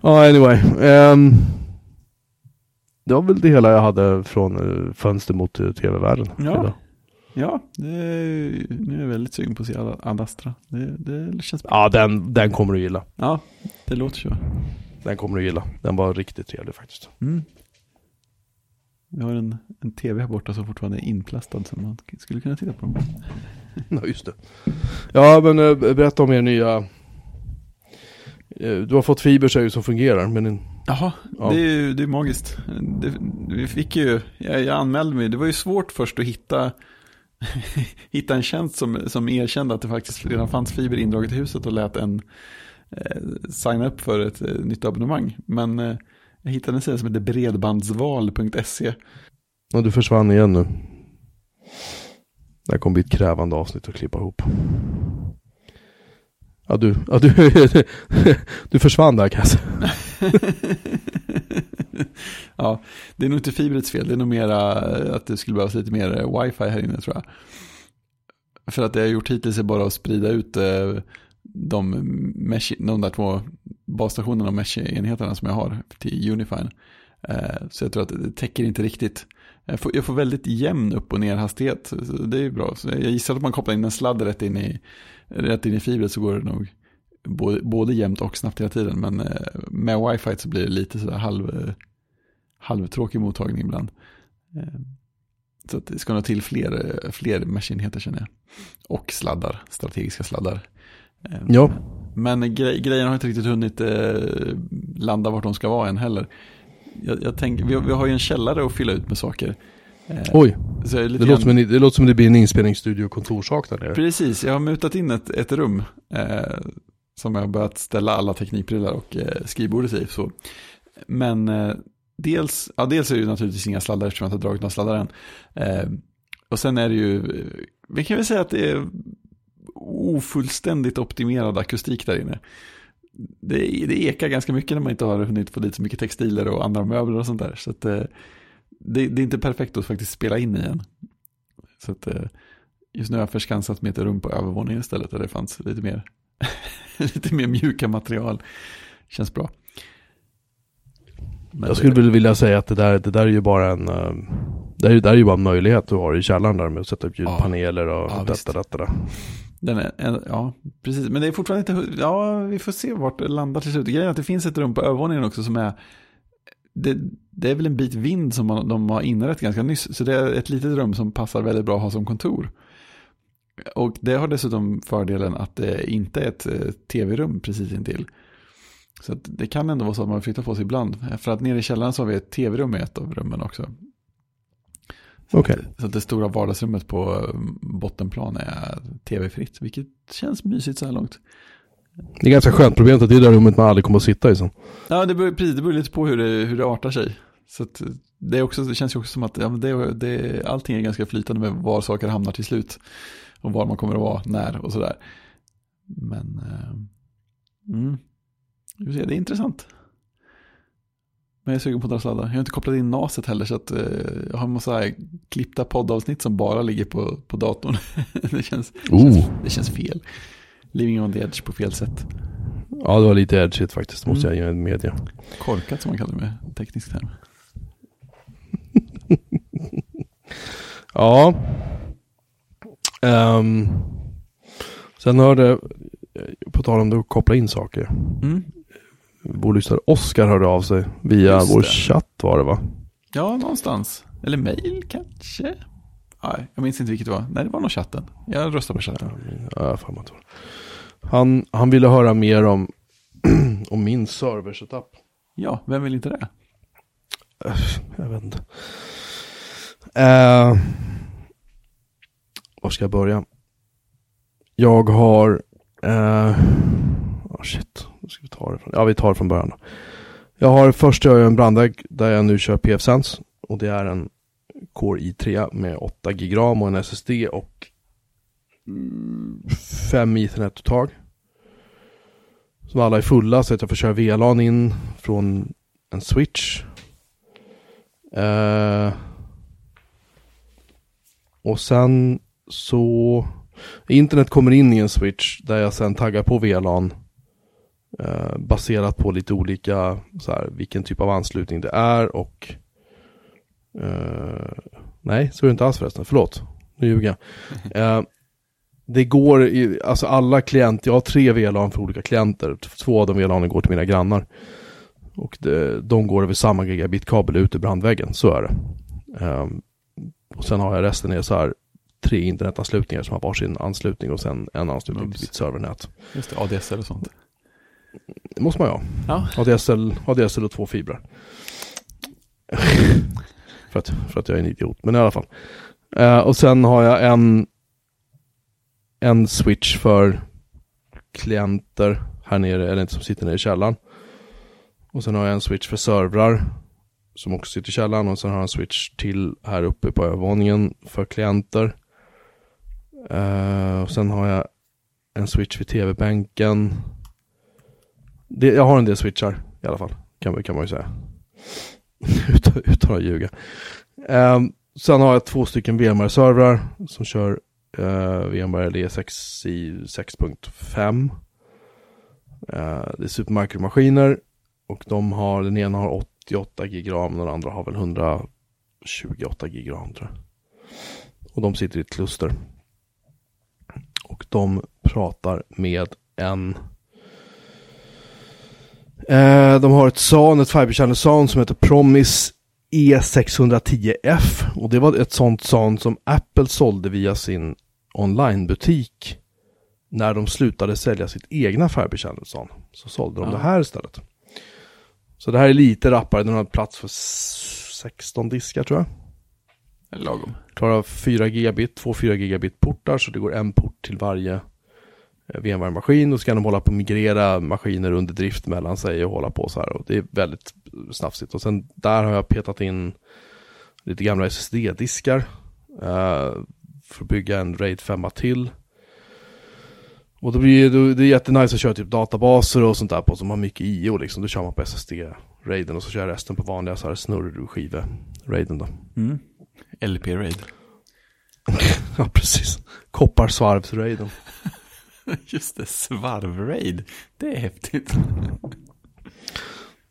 Ja, anyway. ehm, det var väl det hela jag hade från eh, fönster mot eh, tv-världen. Ja. idag. Ja, det är, nu är jag väldigt sugen på att se Ad- Ad Astra. Det, det känns bra. Ja, den, den kommer du gilla. Ja, det låter så. Den kommer du gilla. Den var riktigt trevlig faktiskt. Mm. Vi har en, en tv här borta som fortfarande är inplastad så man skulle kunna titta på dem. Ja, just det. Ja, men eh, berätta om er nya... eh, Du har fått fiber säger du som fungerar, men en- Jaha, Ja. det är ju det är magiskt. Det, vi fick ju, jag, jag anmälde mig, det var ju svårt först att hitta, hitta en tjänst som, som erkände att det faktiskt redan fanns fiber indraget i huset och lät en eh, signa upp för ett eh, nytt abonnemang. Men eh, jag hittade en sida som heter bredbandsval.se. och du försvann igen nu. Det här kommer bli ett krävande avsnitt att klippa ihop. Ja, du, ja, du, du försvann där kan jag säga. ja, det är nog inte fibrets fel, det är nog mera eh, att det skulle behövas lite mer eh, wifi här inne tror jag. För att det jag har gjort hittills är bara att sprida ut eh, de, mesh, de där två basstationerna och mesh-enheterna som jag har till Unifine. Så jag tror att det täcker inte riktigt. Jag får, jag får väldigt jämn upp och ner hastighet. Det är ju bra. Så jag gissar att man kopplar in en sladd rätt in i, rätt in i fibret så går det nog både, både jämnt och snabbt hela tiden. Men eh, med wifi så blir det lite sådär halv, eh, halvtråkig mottagning ibland. Eh, Så att det ska nog till fler, fler mesh-enheter känner jag. Och sladdar, strategiska sladdar. Ja. Men grej, grejerna har inte riktigt hunnit landa vart de ska vara än heller. Jag, jag tänker, vi, vi har ju en källare att fylla ut med saker. Eh, Oj, det låter, grann- som en, det låter som det blir en inspelningsstudio och kontorssak där nere. Precis, jag har mutat in ett, ett rum eh, som jag har börjat ställa alla teknikprylar och eh, skrivbordet i. Så. Men eh, dels, ja, dels är det ju naturligtvis inga sladdar eftersom jag inte har dragit några sladdar än. Eh, och sen är det ju, vi kan väl säga att det är ofullständigt optimerad akustik där inne. Det, det ekar ganska mycket när man inte har hunnit få dit så mycket textiler och andra möbler och sånt där. Så att, eh, det, det, är inte perfekt att faktiskt spela in i en. Så att, eh, just nu har jag förskansat mig ett rum på övervåningen istället där det fanns lite mer, lite mer mjuka material. Känns bra. Men jag skulle väl vilja säga att det där, det där är ju bara en uh, det, är, det där är ju bara en möjlighet du har i källaren där med att sätta upp ljudpaneler och ja, detta, detta, detta. Den är, ja, precis. Men det är fortfarande inte, ja, vi får se vart det landar till slut. Grejen är att det finns ett rum på övervåningen också som är, det, det är väl en bit vind som man, de har inrett ganska nyss. Så det är ett litet rum som passar väldigt bra att ha som kontor. Och det har dessutom fördelen att det inte är ett eh, tv-rum precis intill. Så det kan ändå vara så att man flyttar på sig ibland. För att nere i källaren så har vi ett tv-rum i ett av rummen också. Så, okay. så att det stora vardagsrummet på mm, bottenplan är tv-fritt, vilket känns mysigt så här långt. Det är ganska skönt, problemet är att det är det rummet man aldrig kommer att sitta i. Så. Ja, det beror, det beror lite på hur det, hur det artar sig. Så att det, är också, det känns ju också som att ja, det, det, allting är ganska flytande med var saker hamnar till slut. Och var man kommer att vara, när och sådär. Men, eh, mm, det är intressant. Men jag är sugen på dra sladdar. Jag har inte kopplat in naset heller så att eh, jag har en massa klippta poddavsnitt som bara ligger på, på datorn. det, känns, oh. det, känns, det känns fel. Living on the edge på fel sätt. Ja, det var lite edgigt faktiskt, måste mm. jag ge media. Korkat som man kallar det med teknisk term. ja. Um, sen hörde, på tal om att koppla in saker. Mm vår lyssnare Oskar hörde av sig via Just vår det. chatt var det va? Ja, någonstans. Eller mail kanske? Nej, jag minns inte vilket det var. Nej, det var nog chatten. Jag röstar på chatten. Ja, fan han, han ville höra mer om, om min serversetup. Ja, vem vill inte det? Jag vet inte. Uh, var ska jag börja? Jag har... Uh, oh shit. Ska vi ta det från, ja, vi tar det från början. Då. Jag har först jag en brandvägg där jag nu kör PF Sense och det är en Core i3 med 8 GB RAM och en SSD och 5 Ethernet-uttag. Som alla är fulla så att jag får köra VLAN in från en switch. Uh, och sen så internet kommer in i en switch där jag sen taggar på VLAN Eh, baserat på lite olika, så här, vilken typ av anslutning det är och eh, Nej, så är det inte alls förresten, förlåt, nu ljuger jag. Eh, det går, i, alltså alla klienter, jag har tre VLAN för olika klienter, två av de VLAN går till mina grannar. Och det, de går över samma gigabitkabel ut i brandväggen, så är det. Um, och sen har jag resten är så här tre internetanslutningar som har varsin anslutning och sen en anslutning till mitt servernät. Just det, ADSL och sånt. Det måste man ju ha. Ja. ADSL, ADSL och två fibrer. för, att, för att jag är en idiot, men i alla fall. Uh, och sen har jag en, en switch för klienter här nere, eller inte som sitter nere i källaren. Och sen har jag en switch för servrar som också sitter i källaren och sen har jag en switch till här uppe på övervåningen för klienter. Uh, och sen har jag en switch vid tv-bänken det, jag har en del switchar i alla fall, kan, kan man ju säga. utan, utan att ljuga. Um, sen har jag två stycken VMware-servrar som kör uh, VMware LE6 i 6.5. Uh, eh, det är supermicromaskiner och de har, den ena har 88 gig RAM, den andra har väl 128 gig RAM tror jag. Och de sitter i ett kluster. Och de pratar med en Eh, de har ett SAN, ett Fiber Channel SAN som heter Promise E610F. Och det var ett sånt SAN som Apple sålde via sin onlinebutik. När de slutade sälja sitt egna Fiber Channel SAN. Så sålde de ja. det här istället. Så det här är lite rappare, den har plats för 16 diskar tror jag. Lagom. Klarar 4 gigabit, två 4 gigabit portar så det går en port till varje VMware-maskin och så kan de hålla på att migrera maskiner under drift mellan sig och hålla på så här och det är väldigt snafsigt. Och sen där har jag petat in lite gamla SSD-diskar uh, för att bygga en RAID 5 till. Och då blir det, det är jättenice att köra typ databaser och sånt där på som har mycket IO liksom. Då kör man på SSD-raiden och så kör jag resten på vanliga så här snurrskive-raiden då. Mm. LP-raid. ja, precis. Kopparsvarvs-raiden. Just det, svarvraid. Det är häftigt.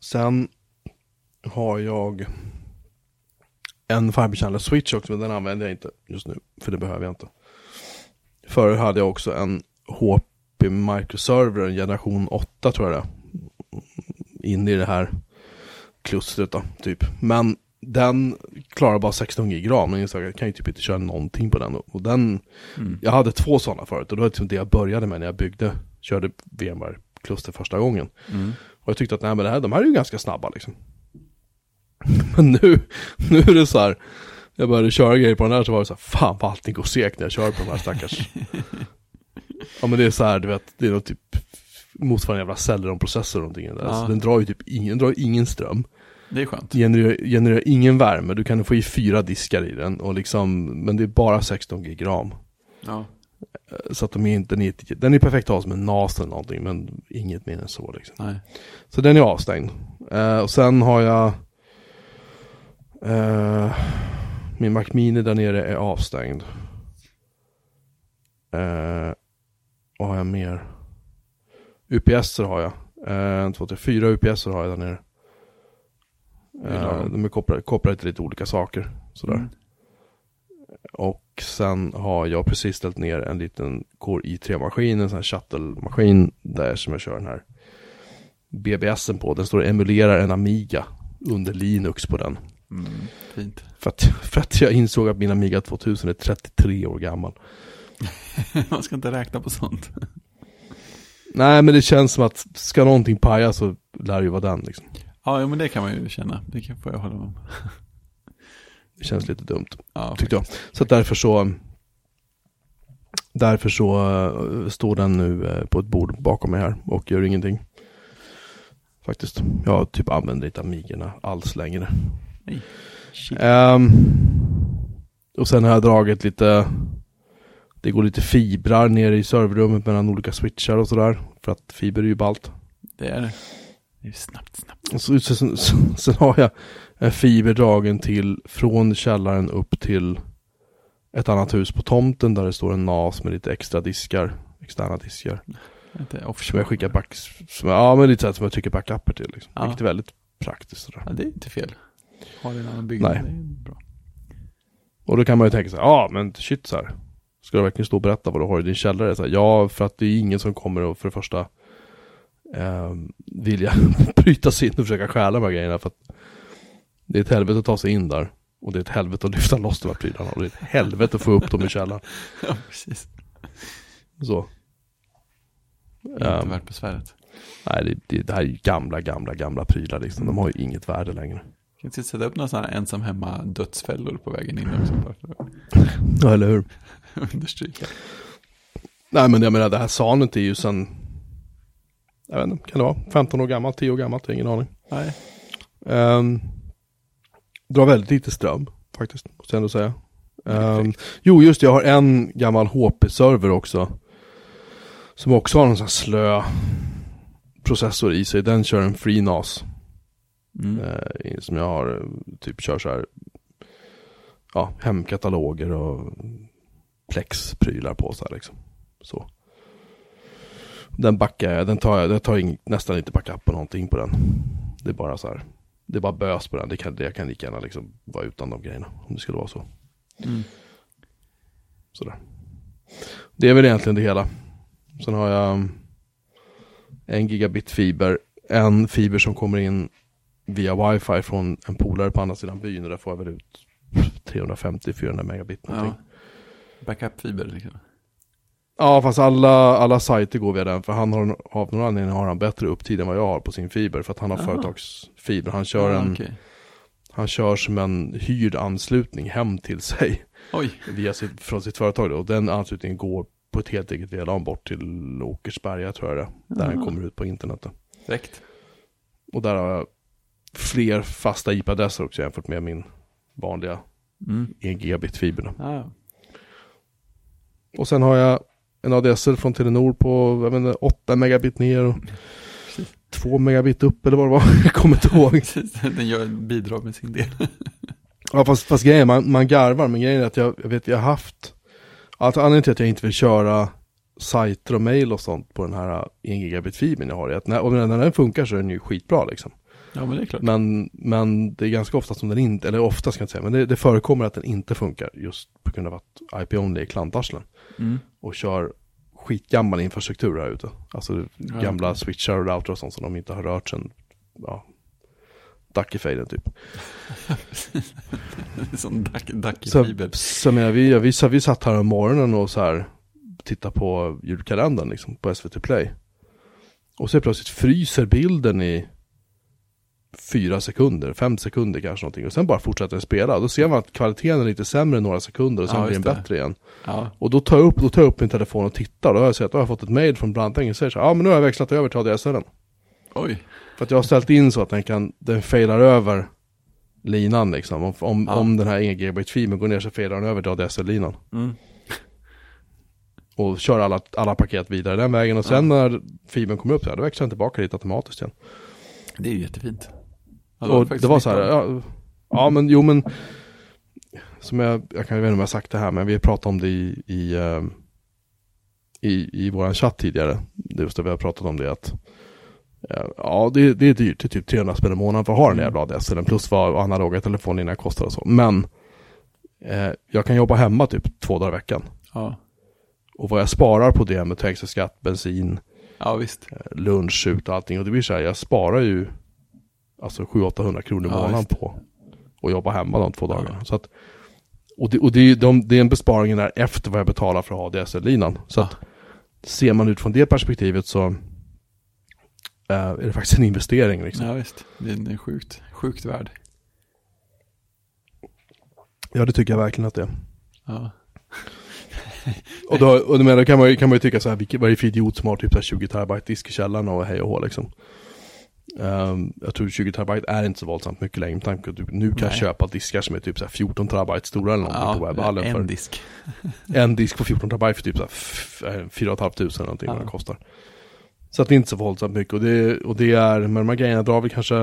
Sen har jag en fiberchannel switch också, men den använder jag inte just nu, för det behöver jag inte. Förr hade jag också en HP microserver, en generation 8 tror jag det är. In i det här klustret då, typ. Men den klarar bara 16 gig ram, men jag kan ju typ inte köra någonting på den. Och den, mm. jag hade två sådana förut och det var liksom det jag började med när jag byggde, körde VMware-kluster första gången. Mm. Och jag tyckte att nej, men det här, de här är ju ganska snabba liksom. Men nu, nu är det så här, jag började köra grejer på den här så var det så här, fan vad allting går segt när jag kör på de här stackars. ja men det är så här, du vet, det är något typ motsvarande jävla Celeron-processor eller någonting. Ja. Alltså, den drar ju typ ingen, drar ingen ström. Det är skönt. Genererar, genererar ingen värme, du kan få i fyra diskar i den och liksom, men det är bara 16 gig ram. Ja. Så att de är inte, den är, den är perfekt att ha som en NAS eller någonting, men inget mer än så liksom. Nej. Så den är avstängd. Uh, och sen har jag uh, min Mac Mini där nere är avstängd. Uh, vad har jag mer? UPS har jag. En, två, tre, fyra UPS har jag där nere. Uh, de är kopplade, kopplade till lite olika saker. Sådär. Mm. Och sen har jag precis ställt ner en liten Core i3-maskin, en sån här shuttle-maskin där som jag kör den här BBSen på. Den står och emulerar en Amiga under Linux på den. Mm, fint. För att, för att jag insåg att min Amiga 2000 är 33 år gammal. Man ska inte räkna på sånt. Nej, men det känns som att ska någonting paja så lär det ju vara den liksom. Ja, men det kan man ju känna. Det kan jag hålla med om. Det känns lite dumt, ja, tyckte jag. Så därför så Därför så uh, står den nu uh, på ett bord bakom mig här och gör ingenting. Faktiskt. Jag typ använder inte Amigorna alls längre. Nej. Um, och sen har jag dragit lite Det går lite fibrar ner i serverrummet mellan olika switchar och sådär. För att fiber är ju ballt. Det är det. Det är snabbt, snabbt. Och så, sen, sen, har jag en fiber dragen till från källaren upp till ett annat hus på tomten där det står en NAS med lite extra diskar, externa diskar. Som jag skickar back, som, ja men lite så som jag tycker backuper till liksom. Ja. Vilket är väldigt praktiskt sådär. Ja det är inte fel. Har du en annan byggnad, Nej. det är bra. Och då kan man ju tänka sig, ja men shit så här. Ska du verkligen stå och berätta vad du har i din källare? Så här, ja, för att det är ingen som kommer att för det första eh, vilja bryta sig in och försöka stjäla de här grejerna. För att det är ett helvete att ta sig in där. Och det är ett helvete att lyfta loss de här prylarna. Och det är ett helvete att få upp dem i källaren. ja, precis. Så. Inte um, värt besväret. Nej, det, det, det, här är ju gamla, gamla, gamla prylar liksom. De har ju inget värde längre. Kan inte sätta upp några sådana ensam hemma dödsfällor på vägen in också? ja, eller hur? Understryka. Nej, men jag menar det här sanet är ju sen, jag vet inte, kan det vara 15 år gammalt, 10 år gammalt, ingen aning. Nej. Um, drar väldigt lite ström faktiskt, måste jag ändå säga. Um, jo, just det, jag har en gammal HP-server också. Som också har en sån här slö processor i sig. Den kör en FreeNAS. Mm. Uh, som jag har, typ kör så här, ja, hemkataloger och Plex-prylar på så här liksom. Så. Den backar jag, den tar jag, jag tar in, nästan inte backup på någonting på den. Det är bara så här det är bara bös på den. Det kan, det kan lika gärna liksom vara utan de grejerna. Om det skulle vara så. Mm. Sådär. Det är väl egentligen det hela. Sen har jag en gigabit fiber. En fiber som kommer in via wifi från en polare på andra sidan byn. Och där får jag väl ut 350-400 megabit någonting. Ja. Backup-fiber liksom. Ja, fast alla, alla sajter går via den. För han har, av någon anledning har han bättre upptid än vad jag har på sin fiber. För att han har Aha. företagsfiber. Han kör ah, en, okay. han kör som en hyrd anslutning hem till sig. Oj. Via sitt, från sitt företag. Och den anslutningen går på ett helt eget VLAN bort till Åkersberga tror jag det är. Där den Ah. kommer ut på internet. då. Direkt. Och där har jag fler fasta IP-adresser också jämfört med min vanliga Mm. 1 gigabit fiber. då. Ah, Och sen har jag en ADSL från Telenor på jag inte, 8 megabit ner och 2 megabit upp eller vad det var. Jag kommer inte ihåg. precis. Den gör bidrag med sin del. Ja fast, fast grejen är, man, man garvar, men grejen är att jag, jag vet, jag har haft, alltså anledningen till att jag inte vill köra sajter och mail och sånt på den här 1 gigabit fibern jag har att när, och när, när den funkar så är den ju skitbra liksom. Ja, men det är klart. Men, men det är ganska ofta som den inte, eller ofta ska jag inte säga, men det, det förekommer att den inte funkar just på grund av att IP-only är klantarslen Mm. och kör skitgammal infrastruktur här ute. Alltså gamla switchar och router och sånt som de inte har rört sen, ja, Duckefejden typ. Sån dack, dack i Så, så menar, vi, vi, så, vi satt här om morgonen och så här tittade på julkalendern liksom, på SVT Play. Och så plötsligt fryser bilden i fyra sekunder, fem sekunder kanske någonting. Och sen bara fortsätter den spela. Då ser man att kvaliteten är lite sämre några sekunder och sen Ja, blir den det. bättre igen. Ja, Och då tar jag upp, då tar jag upp min telefon och tittar. Då har jag sett, då har jag fått ett mail från Branting och säger så här, ja men nu har jag växlat över till ADSL. oj. För att jag har ställt in så att den kan, den failar över linan liksom. Om, om, Ja. om den här 1 gigabit fibern går ner så failar den över till ADSL-linan. Mm. Och kör alla, alla paket vidare den vägen. Och sen när fibern kommer upp så här, då växlar den tillbaka dit automatiskt igen. Det är ju jättefint. Ja, och faktiskt det var så här, ja, ja men jo men Som jag, jag kan inte om jag sagt det här men vi pratade om det i i, eh, i, i våran chatt tidigare Det Just det vi har pratat om det att eh, Ja det, det är dyrt, det är typ 300 spänn i månaden för att ha den Mm. jävla ADSL plus vad analoga telefonerna kostar och så Men eh, Jag kan jobba hemma typ två dagar i veckan Ja. Och vad jag sparar på det med trängselskatt, bensin, ja, visst. eh, lunch ut och allting. Och det blir så här, jag sparar ju alltså 700-800 kronor i Ja, månaden på att jobba hemma de två Ja. dagarna. Så att, och det, och det, är de, det är en besparing där efter vad jag betalar för att ha DSL-linan. Så Ja. att ser man ut från det perspektivet så eh, är det faktiskt en investering liksom. Ja, visst. Den är sjukt, sjukt värd. Ja, det tycker jag verkligen att det är. Ja. Och då, och då, kan, man, kan man ju tycka så här, vilket, vad är det för idiot som har typ så här 20 terabyte disk i källaren och hej och hå liksom. Ehm, jag tror 20 terabyte är inte så våldsamt mycket längre med tanke på att du nu kan Nej. köpa diskar som är typ så här 14 terabyte stora eller någonting på Ja, webbhallen för en disk. en disk på 14 terabyte för typ så här f- eh, 4 500 eller någonting vad Ja. den kostar. Så att det är inte så våldsamt mycket och det, och det är, med de här grejerna drar vi kanske,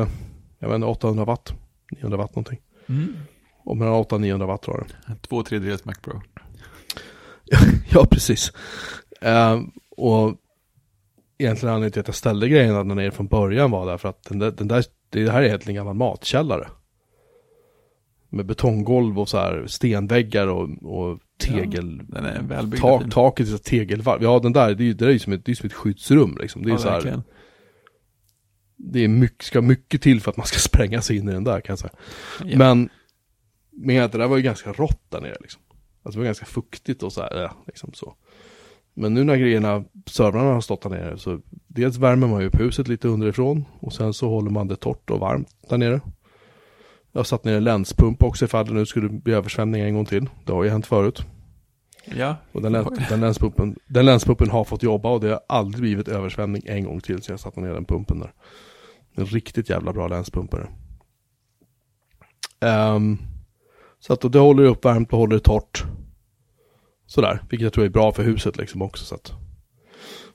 jag vet inte, 800 watt, 900 watt någonting. Mm. Och mellan 800 och 900 watt drar det. Två tredjedels Mac Pro. Ja, precis. Ehm, och egentligen anledningen till att jag ställde grejerna där nere från början var därför att den där, den där, det här är helt en gammal matkällare. Med betonggolv och så här stenväggar och, och tegel. Den är välbyggd. tak, taket är tegelvarv. Ja, den där, det är det är ju som ett, det är som ett skyddsrum liksom. Det är ja, så här, verkligen. det är mycket, ska mycket till för att man ska spränga sig in i den där kan jag säga. Ja. Men, men det där var ju ganska rått där nere liksom. Alltså det var ganska fuktigt och så här, ja, liksom så. Men nu när grejerna, servrarna har stått där nere så dels värmer man ju upp huset lite underifrån och sen så håller man det torrt och varmt där nere. Jag har satt ner en länspump också ifall det nu skulle bli översvämning en gång till. Det har ju hänt förut. ja. Och den, läns, den, länspumpen, den länspumpen har fått jobba och det har aldrig blivit översvämning en gång till så jag satte ner den pumpen där. En riktigt jävla bra länspumpare. Ehm, så att då det håller det uppvärmt och håller det torrt. Sådär, vilket jag tror är bra för huset liksom också. Så att,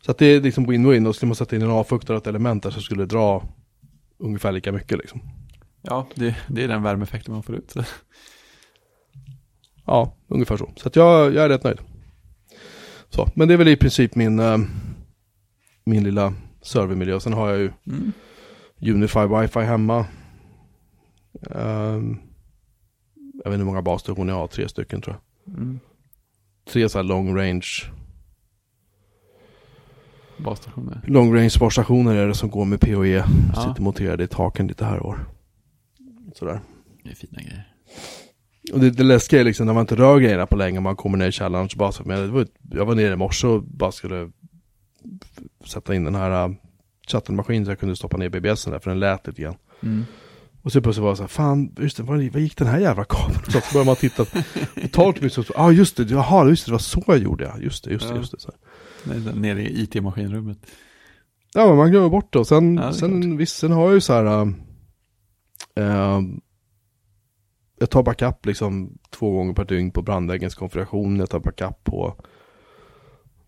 så att det är liksom win-win och skulle man sätta in en avfuktare ett element där så skulle det dra ungefär lika mycket liksom. Ja, det, det är den värmeeffekten man får ut. Ja, ungefär så. Så att jag, jag är rätt nöjd. Så, men det är väl i princip min, eh, min lilla servermiljö. Sen har jag ju Mm. Unify wifi hemma. Ehm, jag vet inte hur många basstationer jag har, tre stycken tror jag. Mm. Tre så här long range, Basstationer. long range basstationer är det som går med PoE. Ja. Sitter monterade i taken lite här och var. Sådär. Det är fina grejer. Och det, det läskiga är liksom när man inte rör grejerna på länge, man kommer ner i källaren så bara så, men det var, jag var nere i morse och bara skulle sätta in den här uh, chattenmaskinen så jag kunde stoppa ner BBSen där för den lät lite grann. Mm. Och så plötsligt var det så här, fan, just det, vad, vad gick den här jävla kabeln? Så börjar man titta, tar ett så, ja ah, just det, jaha, just det, det var så jag gjorde, ja, just det, just det, just det. Så här. Nere i IT-maskinrummet. Ja, men man glömmer bort det och sen, Ja, det sen, visst, sen har jag ju så här, äh, jag tar backup liksom två gånger per dygn på brandväggens konfiguration, jag tar backup på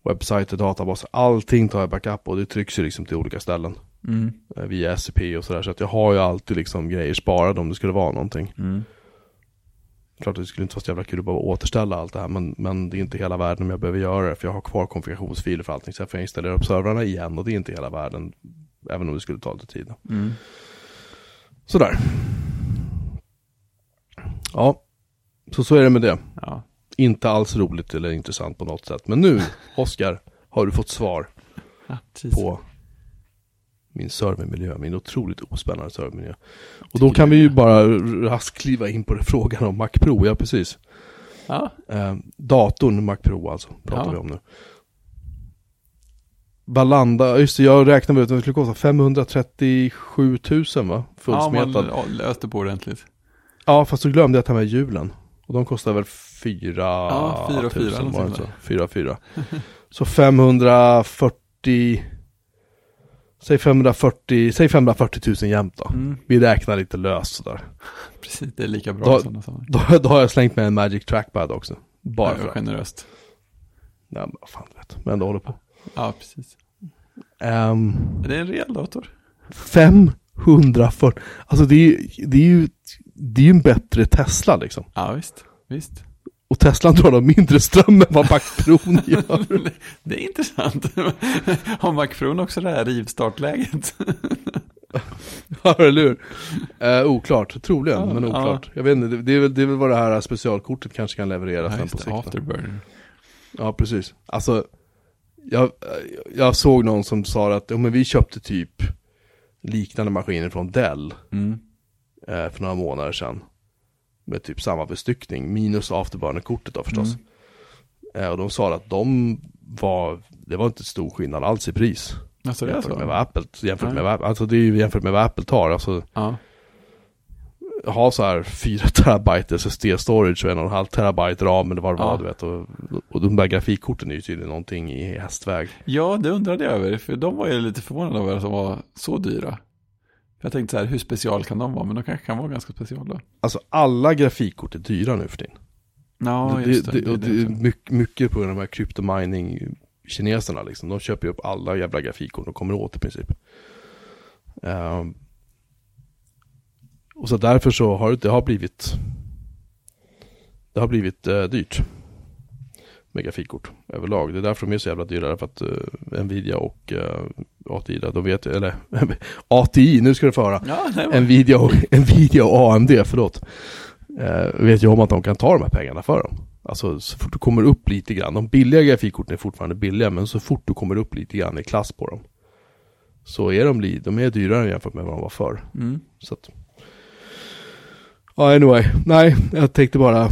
webbsajter, databaser, allting tar jag backup och det trycks ju liksom till olika ställen. Mm. eh, Via SCP och sådär, så att jag har ju alltid liksom grejer sparade om det skulle vara någonting. Mm. Klart att det skulle inte vara så jävla kul att bara återställa allt det här, men, men det är inte hela världen om jag behöver göra det, för jag har kvar konfigurationsfiler för allting, sen får jag installera upp servrarna igen och det är inte hela världen, även om det skulle ta lite tid. Mm. Sådär. Ja, så så är det med det. Ja. Inte alls roligt eller intressant på något sätt. Men nu, Oskar, har du fått svar Ja, på min servermiljö, min otroligt ospännande servermiljö. Och då kan vi ju bara raskt kliva in på det, frågan om Mac Pro, ja precis. Ja, Eh, datorn Mac Pro alltså, pratar Ja. vi om nu. Balanda, just det, jag räknade ut att det skulle kosta 537 000 va? ja Fullsmetad. man löste på ordentligt. Ja, fast så glömde jag ta med hjulen. Och de kostar väl 4 Ja, fyra och fyra, tusen, något var det så? 4 4. Så 540, säg 540, säg 540 000 jämt då. Mm. Vi räknar lite löst sådär. Precis, det är lika bra Då- sådana. Då, då har jag slängt med en Magic Trackpad också. Bara för generöst. Nej men vad fan du vet, men ändå håller på. Ja, precis. Um, Det är en rejäl dator. 540, alltså det är, det är ju, det är ju en bättre Tesla liksom. Ja, visst. Visst. Och Teslan drar då mindre ström än vad Mac Pro gör. det är intressant. Har Macfron också det här rivstartläget? Ja, eller hur? Eh, oklart, troligen, Ja, men oklart. Jag vet inte, det, är väl, det är väl vad det här specialkortet kanske kan leverera Ja, sen på sikt. Afterburner. Ja, precis. Alltså, jag, jag såg någon som sa att ja, men vi köpte typ liknande maskiner från Dell Mm. eh, för några månader sedan. Med typ samma bestyckning, minus afterburner-kortet då förstås. Mm. Eh, och de sa att de var, det var inte stor skillnad alls i pris. Alltså det är jämfört så? med vad Apple, jämfört Nej. med vad, alltså det är ju jämfört med vad Apple tar. Alltså Ja. ha så här 4 terabyte SSD-storage och en och en halv terabyte ram eller vad det var Ja. du vet. Och, och de där grafikkorten är ju tydligen någonting i hästväg. ja, det undrade jag över. För de var ju lite förvånade över att de var så dyra. Jag tänkte så här, hur special kan de vara? Men de kanske kan vara ganska speciala. Alltså alla grafikkort är dyra nu för tiden. Ja, det, just det. det, det är mycket, mycket på grund av de här kryptomining kineserna liksom. De köper ju upp alla jävla grafikkort och kommer åt i princip. Ehm, och så därför så har det, det har blivit Det har blivit eh, dyrt Med grafikkort överlag. Det är därför de är så jävla dyra. För att eh, Nvidia och uh, ATI, där, de vet eller ATI, nu ska du få höra. Ja. Nvidia och, Nvidia och AMD, förlåt. Eh, vet ju om att de kan ta de här pengarna för dem. Alltså så fort du kommer upp lite grann. De billiga grafikkorten är fortfarande billiga, men så fort du kommer upp lite grann i klass på dem. Så är de, de är dyrare jämfört med vad de var förr. Mm. Så att... Ja, anyway. Nej, jag tänkte bara...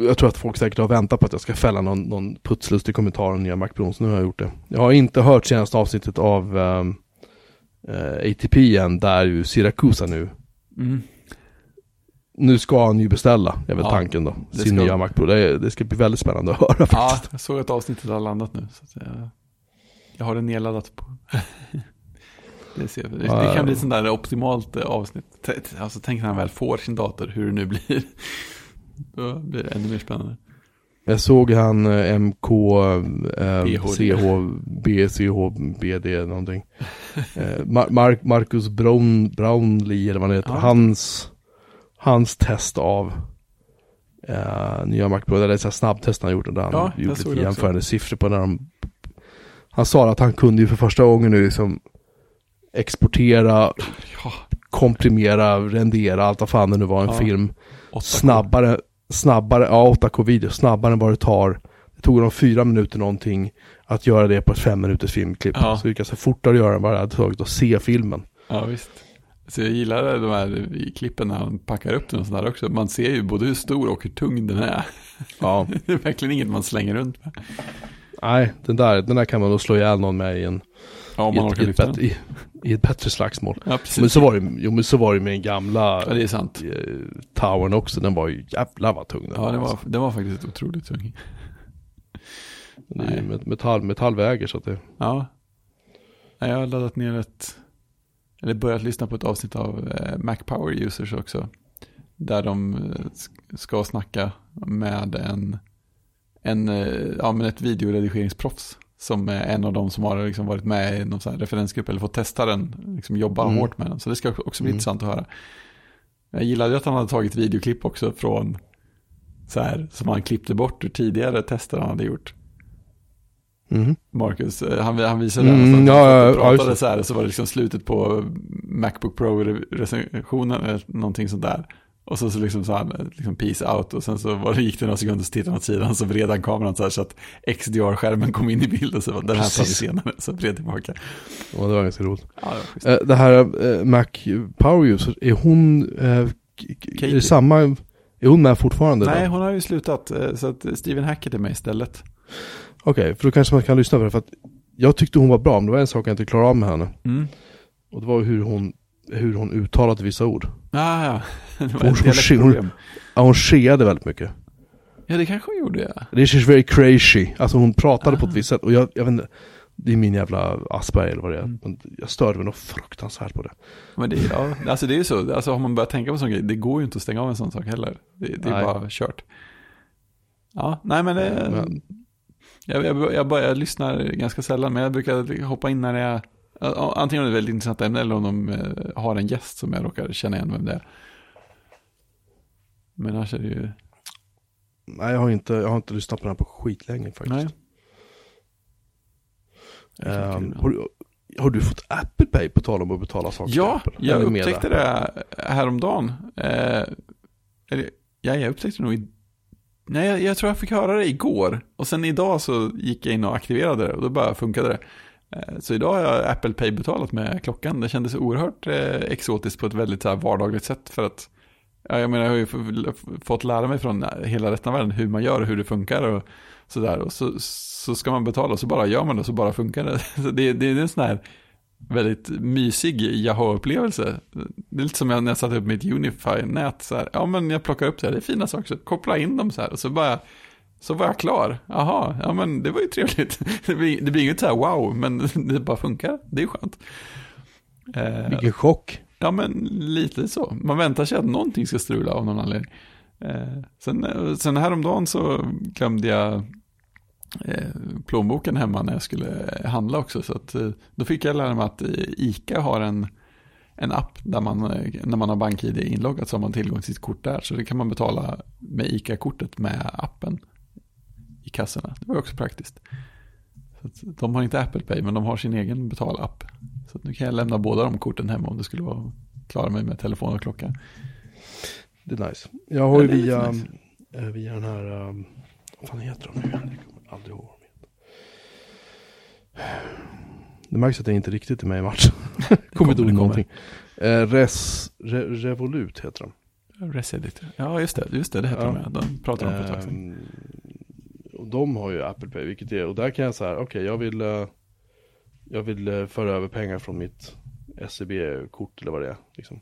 Jag tror att folk säkert har väntat på att jag ska fälla någon, någon putslustig kommentar om nya Mac Pro, så nu har jag gjort det. Jag har inte hört senaste avsnittet av ehm, eh, ATP än, där ju Siracusa nu Mm. nu ska han ju beställa, är väl Ja, tanken då. Sin ska nya han. Mac Pro. Det, det ska bli väldigt spännande att höra Ja, faktiskt. jag såg att avsnittet har landat nu. Så jag, jag har det nedladdat på. det, ser, det, det kan bli sånt där optimalt eh, avsnitt. Alltså tänk när han väl får sin dator, hur det nu blir. Då blir det ännu mer spännande. Jag såg han eh, MK, eh, BHD. CH, BCH, BD någonting. Eh, Mar- Marcus Brown, Brownlee eller vad han heter. Ja. Hans, hans test av eh, nya Mac Pro, eller så här snabbtest han gjort. Där han Ja, gjorde lite det också. jämförande siffror på när de Han sa att han kunde ju för första gången nu liksom exportera, Ja, komprimera, rendera, allt vad fan det nu var, en film. 8K. snabbare, snabbare, ja 8K video, snabbare än vad det tar. Det tog dem fyra minuter någonting att göra det på ett fem minuters filmklipp. Ja. Så det gick alltså fortare att göra än vad det hade tagit att se filmen. Ja, visst. Så jag gillar de här klippen när han packar upp den och sådär också. Man ser ju både hur stor och hur tung den är. Ja. Det är verkligen inget man slänger runt med. Nej, den där, den där kan man nog slå ihjäl någon med i en, Ja, om man orkar lyfta den. i, i ett bättre slagsmål. Ja. Men så var det, jo, men så var det med den gamla Ja, det är sant. eh, towern också, den var ju jävlar vad tung den Ja, var, alltså. det var faktiskt otroligt tung. Nej. met- metall, metallväger så att det, Ja. Jag har laddat ner ett, eller börjat lyssna på ett avsnitt av eh, Mac Power Users också. Där de eh, sk- ska snacka med en, en eh, ja, men ett videoredigeringsproffs. Som är en av de som har liksom varit med i någon referensgrupp eller fått testa den, liksom jobba Mm. hårt med den. Så det ska också bli Mm. intressant att höra. Jag gillade att han hade tagit videoklipp också från så här, som han klippte bort ur tidigare tester han hade gjort. Mhm. Marcus, eh, han, han visade Mm. Mm, ja, ja, ja, pratade det. så här, så var det liksom slutet på Macbook Pro-recensionen eller någonting sånt där. Och så, så liksom sa han liksom peace out och sen så var det, gick det några sekunder så tittade han åt sidan så vred han kameran så här så att XDR-skärmen kom in i bilden så var den här tar vi senare så vred tillbaka. Ja, det var ganska roligt. Ja, det var. Eh, det här eh, Mac Power User, är hon, eh, är det samma, är hon med fortfarande? Nej, då? hon har ju slutat så att Steven Hackett är med istället. Okej, för då kanske man kan lyssna på det, för att jag tyckte hon var bra, men det var en sak jag inte klarade av med henne. Mm. Och det var hur hon, hur hon uttalade vissa ord. Ah, ja, det var Hon- ett hon- dialektproblem. Ja, hon skeade väldigt mycket. Ja, det kanske hon gjorde, ja. Det is very crazy. Alltså hon pratade på Ah. ett visst sätt. Och jag, jag vet inte, det är min jävla Asperger eller vad det är. Mm. Jag störde mig nog fruktansvärt på det. Men det, ja, alltså det är ju så, alltså har man börjat tänka på sån grej, det går ju inte att stänga av en sån sak heller. Det, det är Nej. bara kört. Ja, nej men, det, Men- jag, jag, jag, bara, jag lyssnar ganska sällan, men jag brukar hoppa in när det är, antingen om det är väldigt intressant ämne eller om de eh, har en gäst som jag råkar känna igen vem det är. Men annars är det ju, Nej, jag har inte, jag har inte lyssnat på den här på skitlänge faktiskt. nej. Kul. har, du, har du fått Apple Pay på tal om att betala saker Ja, Apple? jag upptäckte det häromdagen. Eh, eller, ja, jag upptäckte det nog i, Nej, jag, jag tror jag fick höra det igår. Och sen idag så gick jag in och aktiverade det och då bara funkade det. Eh, så idag har jag Apple Pay betalat med klockan. Det kändes oerhört eh, exotiskt på ett väldigt så vardagligt sätt. För att, jag menar, jag har ju fått lära mig från eh, hela resten av världen hur man gör och hur det funkar. Och sådär. Och så, så ska man betala och så bara gör man det och så bara funkar det. Så det, det är en sån här väldigt mysig Yahoo-upplevelse. Det är lite som när jag satte upp mitt Unify-nät. Så här, ja, men jag plockar upp det här, det är fina saker, så koppla in dem så här. Och så bara, så var jag klar. Jaha, ja men det var ju trevligt. Det blir, det blir inget så här wow, men det bara funkar. Det är skönt. Eh, Vilken chock. Ja, men lite så. Man väntar sig att någonting ska strula av någon anledning. Eh, sen, eh, sen häromdagen så glömde jag eh, plånboken hemma när jag skulle handla också. Så att, eh, då fick jag lära mig att eh, ICA har en, en app där man, när man har BankID inloggat så har man tillgång till sitt kort där. Så det kan man betala med ICA-kortet med appen i kassorna. Det var också praktiskt. Så de har inte Apple Pay men de har sin egen betalapp. Så nu kan jag lämna båda de korten hemma om det skulle vara klara mig med telefon och klocka. Det är nice. Jag har ju det via, nice. eh, via den här, um, vad fan heter de nu? Jag kommer aldrig ihåg vad de heter. Det märks att jag inte riktigt är med i matchen. kommer inte det ihåg någonting. Eh, Res, Re, Revolut heter de. Resedit. Ja, just det. Just det, det heter Ja. de. De pratade om på ett tag sedan. De har ju Apple Pay, vilket är, och där kan jag säga, okej jag vill, eh, jag vill eh, föra över pengar från mitt SEB-kort eller vad det är. Liksom.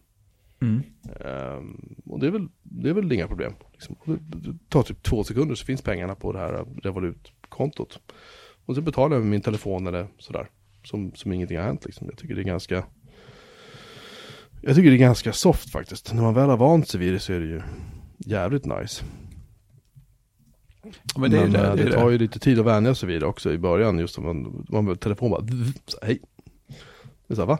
Mm. Ehm, och det är väl, det är väl inga problem. Liksom. Det, det tar typ två sekunder så finns pengarna på det här Revolut-kontot. Och så betalar jag med min telefon eller sådär. Som, som ingenting har hänt liksom. Jag tycker det är ganska Jag tycker det är ganska soft faktiskt. När man väl har vant sig vid det så är det ju jävligt nice. Men det ju det. eh, det, är tar det. ju lite tid att vänja sig vid det också i början. Just om man, man med telefon bara, så, hej. Det är så här, va?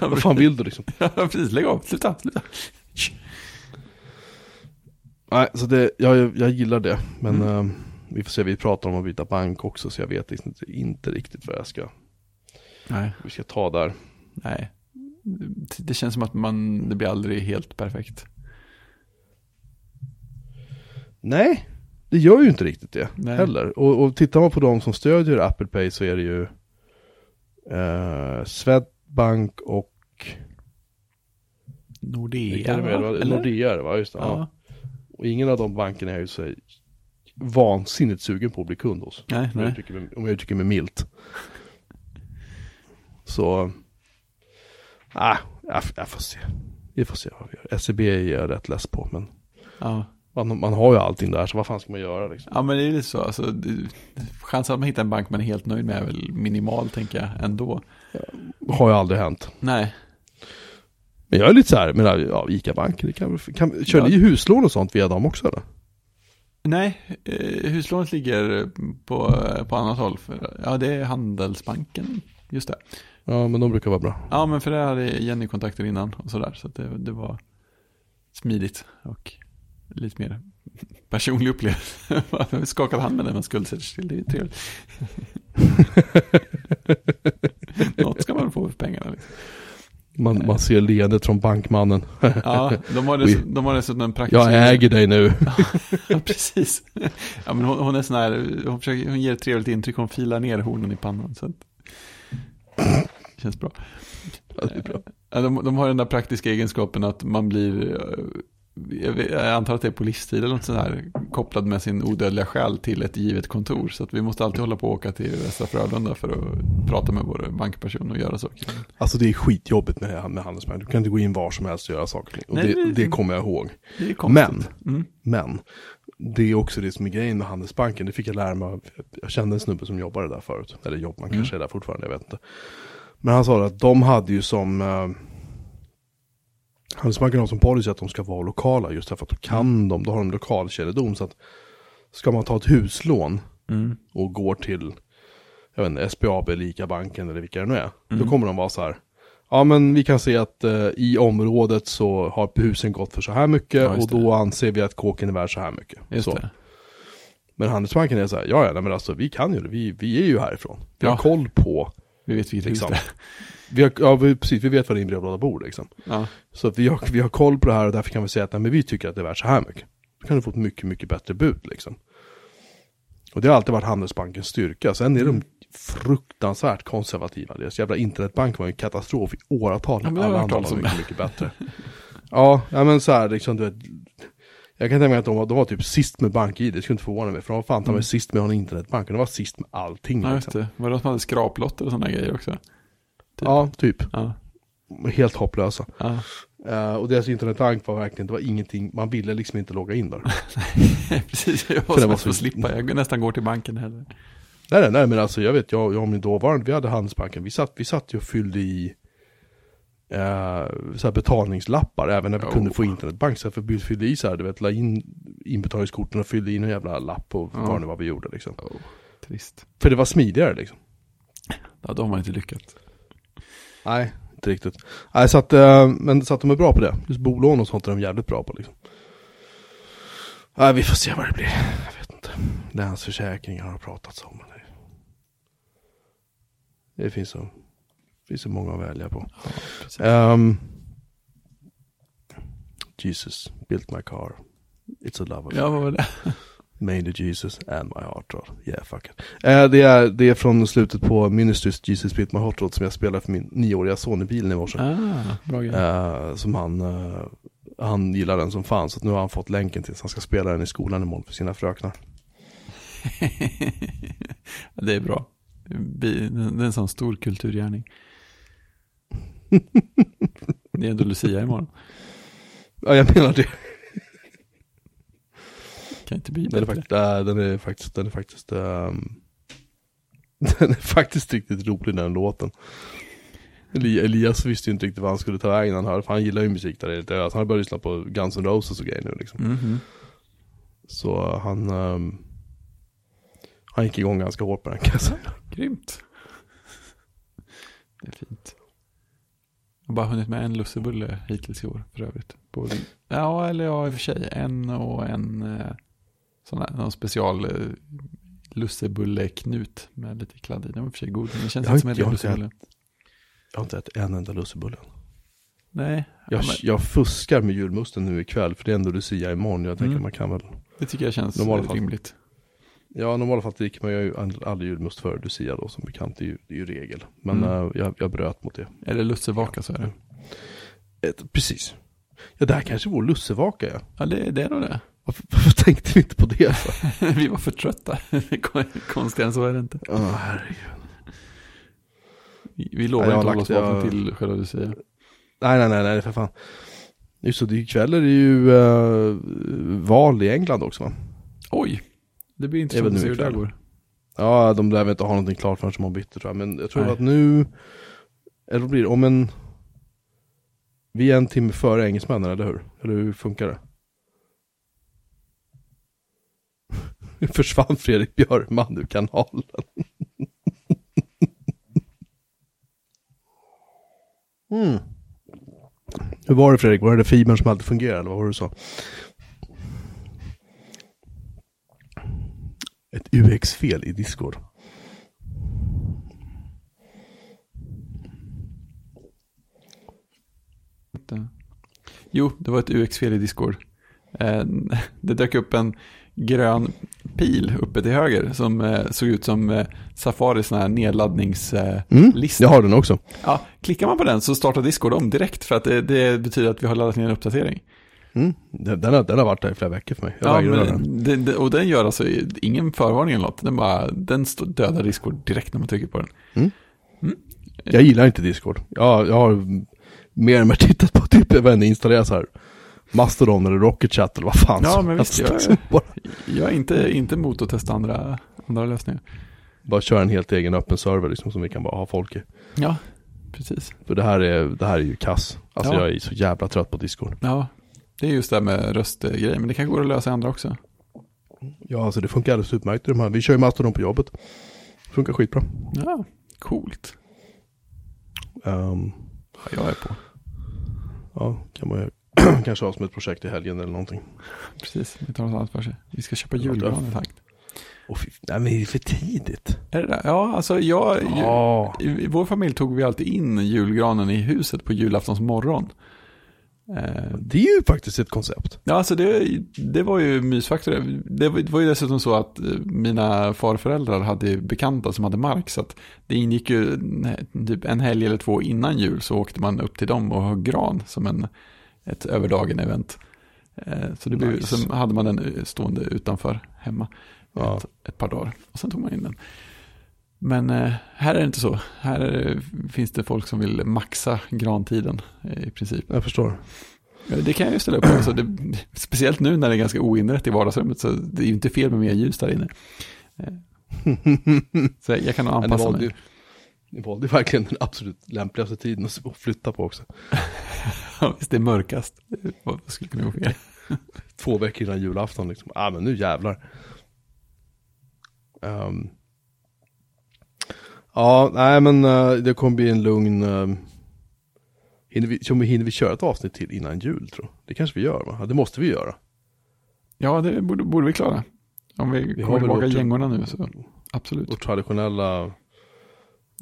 Vad fan vill du liksom? Ja, precis. Lägg av. Sluta. Sluta. Nej, så det, jag, jag gillar det. Men Mm. eh, vi får se, vi pratar om att byta bank också. Så jag vet liksom inte, inte riktigt vad jag ska, Nej. vi ska ta där. Nej. Det känns som att man, det blir aldrig helt perfekt. Nej, det gör ju inte riktigt det Nej. heller. Och, och tittar man på de som stödjer Apple Pay så är det ju eh, Swedbank och Nordea, det var- Eller? Nordea det va? Just det. Ja. Ja. Och ingen av de bankerna är jag ju så vansinnigt sugen på att bli kund hos. Nej, Om jag nej. uttrycker mig, om jag uttrycker mig milt. Så, Ah, jag, jag får se. Vi får se vad vi gör. SEB är jag rätt less på, men Ja. Man, man har ju allting där, så vad fan ska man göra liksom? ja, men det är lite så. Alltså, chansen att man hittar en bank man är helt nöjd med är väl minimal, tänker jag, ändå. Har ju aldrig hänt. Nej, Men jag är lite så här, men ja, Ica-bank, det kan, kan, kör Ja. ni huslån och sånt via dem också eller? Nej, eh, huslånet ligger på, på annat håll. För, ja, det är Handelsbanken. Just det. Ja, men de brukar vara bra. Ja, men för det hade Jenny kontakter innan och sådär. Så att det, det var smidigt och lite mer personlig upplevelse. Man skakade hand med den man skuldsätter sig till. Det är trevligt. Något ska man få för pengarna. Liksom. Man, man ser leendet från bankmannen. Ja, de har, dess, de har dessutom en praktisk... Jag äger dig nu. Ja, precis. Ja, men hon, hon är sån här, hon, försöker, hon ger ett trevligt intryck, hon filar ner hornen i pannan. Så att, känns bra. Ja, det är bra. Ja, de, de har den där praktiska egenskapen att man blir, eh, jag, antar att det är på livstid eller något sånt här, kopplad med sin odödliga själ till ett givet kontor. Så att vi måste alltid hålla på och åka till Västra Frölunda för att prata med vår bankperson och göra saker. Alltså det är skitjobbigt med, med Handelsbanken. Du kan inte gå in var som helst och göra saker. Och Nej, det, det- det kommer jag ihåg. Men, Mm. men, det är också det som är grejen med Handelsbanken. Det fick jag lära mig jag kände en snubbe som jobbade där förut. Eller jobb, man kanske är där fortfarande, jag vet inte. Men han sa att de hade ju som, eh, Handelsbanken har som policy att de ska vara lokala just därför att då kan de, då har de lokalkännedom. Så att ska man ta ett huslån Mm. och går till, jag vet inte, SBAB, Lika banken eller vilka det nu är. Mm. Då kommer de vara så här. Ja men vi kan se att eh, i området så har husen gått för så här mycket Ja, och då anser vi att kåken är värd så här mycket. Just så. det. Men Handelsbanken är så här, ja ja nej, men alltså vi kan ju det, vi, vi är ju härifrån. Vi Ja. har koll på, Vi vet vilket liksom. det är. Vi har, ja vi, precis, vi vet var din brevlåda bor liksom. Ja. Så att vi har, vi har koll på det här och därför kan vi säga att nej, men vi tycker att det är värt så här mycket. Då kan du få ett mycket, mycket bättre bud liksom. Och det har alltid varit Handelsbankens styrka. Sen är Mm. de fruktansvärt konservativa. Deras jävla internetbank var en katastrof i åratal. Ja, Alla andra var mycket, mycket bättre. ja, ja, men så här liksom du vet. Jag kan tänka mig att de var, de var typ sist med BankID, det skulle inte förvåna mig. För de var fan Mm. sist med en internetbank. Och de var sist med allting. ja, liksom. det. Var det de som hade skraplotter och sådana grejer också? Typ. Ja, typ. Ja. Helt hopplösa. ja. Eh, och deras internetbank var verkligen, det var ingenting, man ville liksom inte logga in där. Precis, jag var så slippa. Jag nästan går till banken heller. Nej, nej, nej, men alltså jag vet, jag, jag och min dåvarande, vi hade Handelsbanken, vi satt, vi satt ju och fyllde i eh, så betalningslappar, även när vi Oh. kunde få internetbank. Så vi fyllde i så här, du vet, la in inbetalningskorten och fyllde in en jävla lapp och Ja. vad det var vi gjorde liksom. Oh, trist. För det var smidigare liksom. Ja, då har man inte lyckats. Nej, inte riktigt. Nej, så att, eh, men så att de är bra på det. Just bolån och sånt är de jävligt bra på liksom. Nej, vi får se vad det blir. Jag vet inte. Länsförsäkringar har pratats om. Det, finns så, finns så många att välja på. Ja. Um, Jesus built my car. It's a love affair. Ja, vad var det? Mainly Jesus and my heart rod. Yeah, fuck it. Eh, det, är, det är från slutet på Ministries Jesus built my heart rod som jag spelade för min nioåriga son i bilen i morse. Ah. Eh, som han, eh, han gillar den som fan. Så nu har han fått länken till han ska spela den i skolan imorgon för sina fröknar. det är bra. Det är en sån stor kulturgärning. Det är ändå Lucia imorgon. Ja, jag menar det. Kan inte bli Den är, bättre. fakt- äh, den är faktiskt, den är faktiskt, ehm, den är faktiskt riktigt rolig den låten. Eli- Elias visste ju inte riktigt vad han skulle ta vägen han hörde, för han gillar ju musik där lite. Alltså han har börjat lyssna på Guns N' Roses och grejer nu liksom. Mhm. Så han, ehm, han gick igång ganska hårt på den kan jag säga. Grymt. Det är fint. Jag har bara hunnit med en lussebulle hittills i år för övrigt. Både, ja, eller ja, i och för sig. En och en eh, sån här, någon special eh, lussebulle-knut med lite kladd i. Den var i och för sig god, men det känns inte som en lussebulle. Jag har inte ätit en enda lussebulle. Nej, Jag, ja, men, jag fuskar med julmusten nu ikväll, för det är ändå Lucia imorgon. Jag tänker Mm. man kan väl, det tycker jag känns fall. rimligt. ja i normala fall dricker man ju aldrig julmust före Lucia då som bekant, det är ju, det är ju regel. Men Mm. eh, jag, jag bröt mot det. Eller lussevaka så är det. Ett, precis. Ja, det här kanske vår lussevaka ja. Ja, det, det är nog det. Varför, varför tänkte vi inte på det? Vi var för trötta. Konstigare än så är det inte. Åh, herregud. Vi lovar jag inte har att hålla oss jag- till själva Lucia. Nej, nej, nej, nej, för fan. Just det, ikväll är det ju uh, val i England också va? Oj, det blir intressant att se hur det går. Ja, de lär väl inte ha någonting klart förrän imorgon bitti tror jag. Men jag tror Nej. att nu, eller blir det, om en, vi är en timme före engelsmännen, eller hur? Eller hur funkar det? Nu försvann Fredrik Björkman ur kanalen. mm. Hur var det Fredrik? Var det fibern som alltid fungerar, eller vad var det du sa? Ett UX-fel i Discord. Jo, det var ett UX-fel i Discord. Eh, Det dök upp en grön pil uppe till höger som eh, såg ut som eh, Safaris sån här nedladdningslista. Mm, jag har den också. Ja, klickar man på den så startar Discord om direkt för att det, det betyder att vi har laddat ner en uppdatering. Mm. Den, den, har, den har varit där i flera veckor för mig. Jag Ja, röra den. men det, och den gör alltså ingen förvarning eller något. Den, bara, den dödar Discord direkt när man trycker på den. Jag gillar inte Discord. Jag, jag har mer än mer tittat på typ, jag vet inte, installera så här Mastodon eller Rocket Chat eller vad fan Ja, men visst, jag- Jag är inte, inte emot att testa andra, andra lösningar. bara köra en helt egen öppen server liksom som vi kan bara ha folk i. Ja, precis. För det här är, det här är ju kass. Alltså Ja. jag är så jävla trött på Discord. Ja, det är just det här med röstgrejer, men det kan gå att lösa i andra också. Ja, alltså det funkar alldeles utmärkt i de här. Vi kör ju Mastodon på jobbet. Funkar skitbra. Ja, coolt. Um, Ja, jag är på. ja, kan man kanske ha som ett projekt i helgen eller någonting. Precis, vi tar oss allt för sig. Vi ska köpa julgran i takt. Och fy, nej men det är för tidigt. Är det det? Ja, alltså jag... Ja. I, vår familj tog vi alltid in julgranen i huset på julaftons morgon. Eh, Det är ju faktiskt ett koncept. Ja, alltså det, det var ju mysfaktor. Det var, ju dessutom så att eh, mina farföräldrar hade bekanta som hade mark. Så att det ingick ju nej, typ en helg eller två innan jul så åkte man upp till dem och högg gran som en, ett överdagen event. Eh, Så det blev, Nice. så hade man den stående utanför hemma Ja. ett, ett par dagar. Och sen tog man in den. Men eh, här är det inte så. Här är det, finns det folk som vill maxa grantiden eh, i princip. Jag förstår. Det kan jag ju ställa upp på. Alltså det, speciellt nu när det är ganska oinrett i vardagsrummet så det är ju inte fel med mer ljus där inne. Så jag kan anpassa mig. Ni valde verkligen den absolut lämpligaste tiden att flytta på också. Ja, Visst, det är mörkast. Vad skulle kunna gå fel? Två veckor innan julafton liksom. Ah men nu jävlar. Ehm. ja, nej men eh, det kommer bli en lugn... Uh, hinner, vi, kommer- hinner vi köra ett avsnitt till innan jul tror? Det kanske vi gör va? Ja, det måste vi göra. Ja, det borde, borde vi klara. Om vi, Vi kommer tillbaka gängorna nu så absolut. Vårt traditionella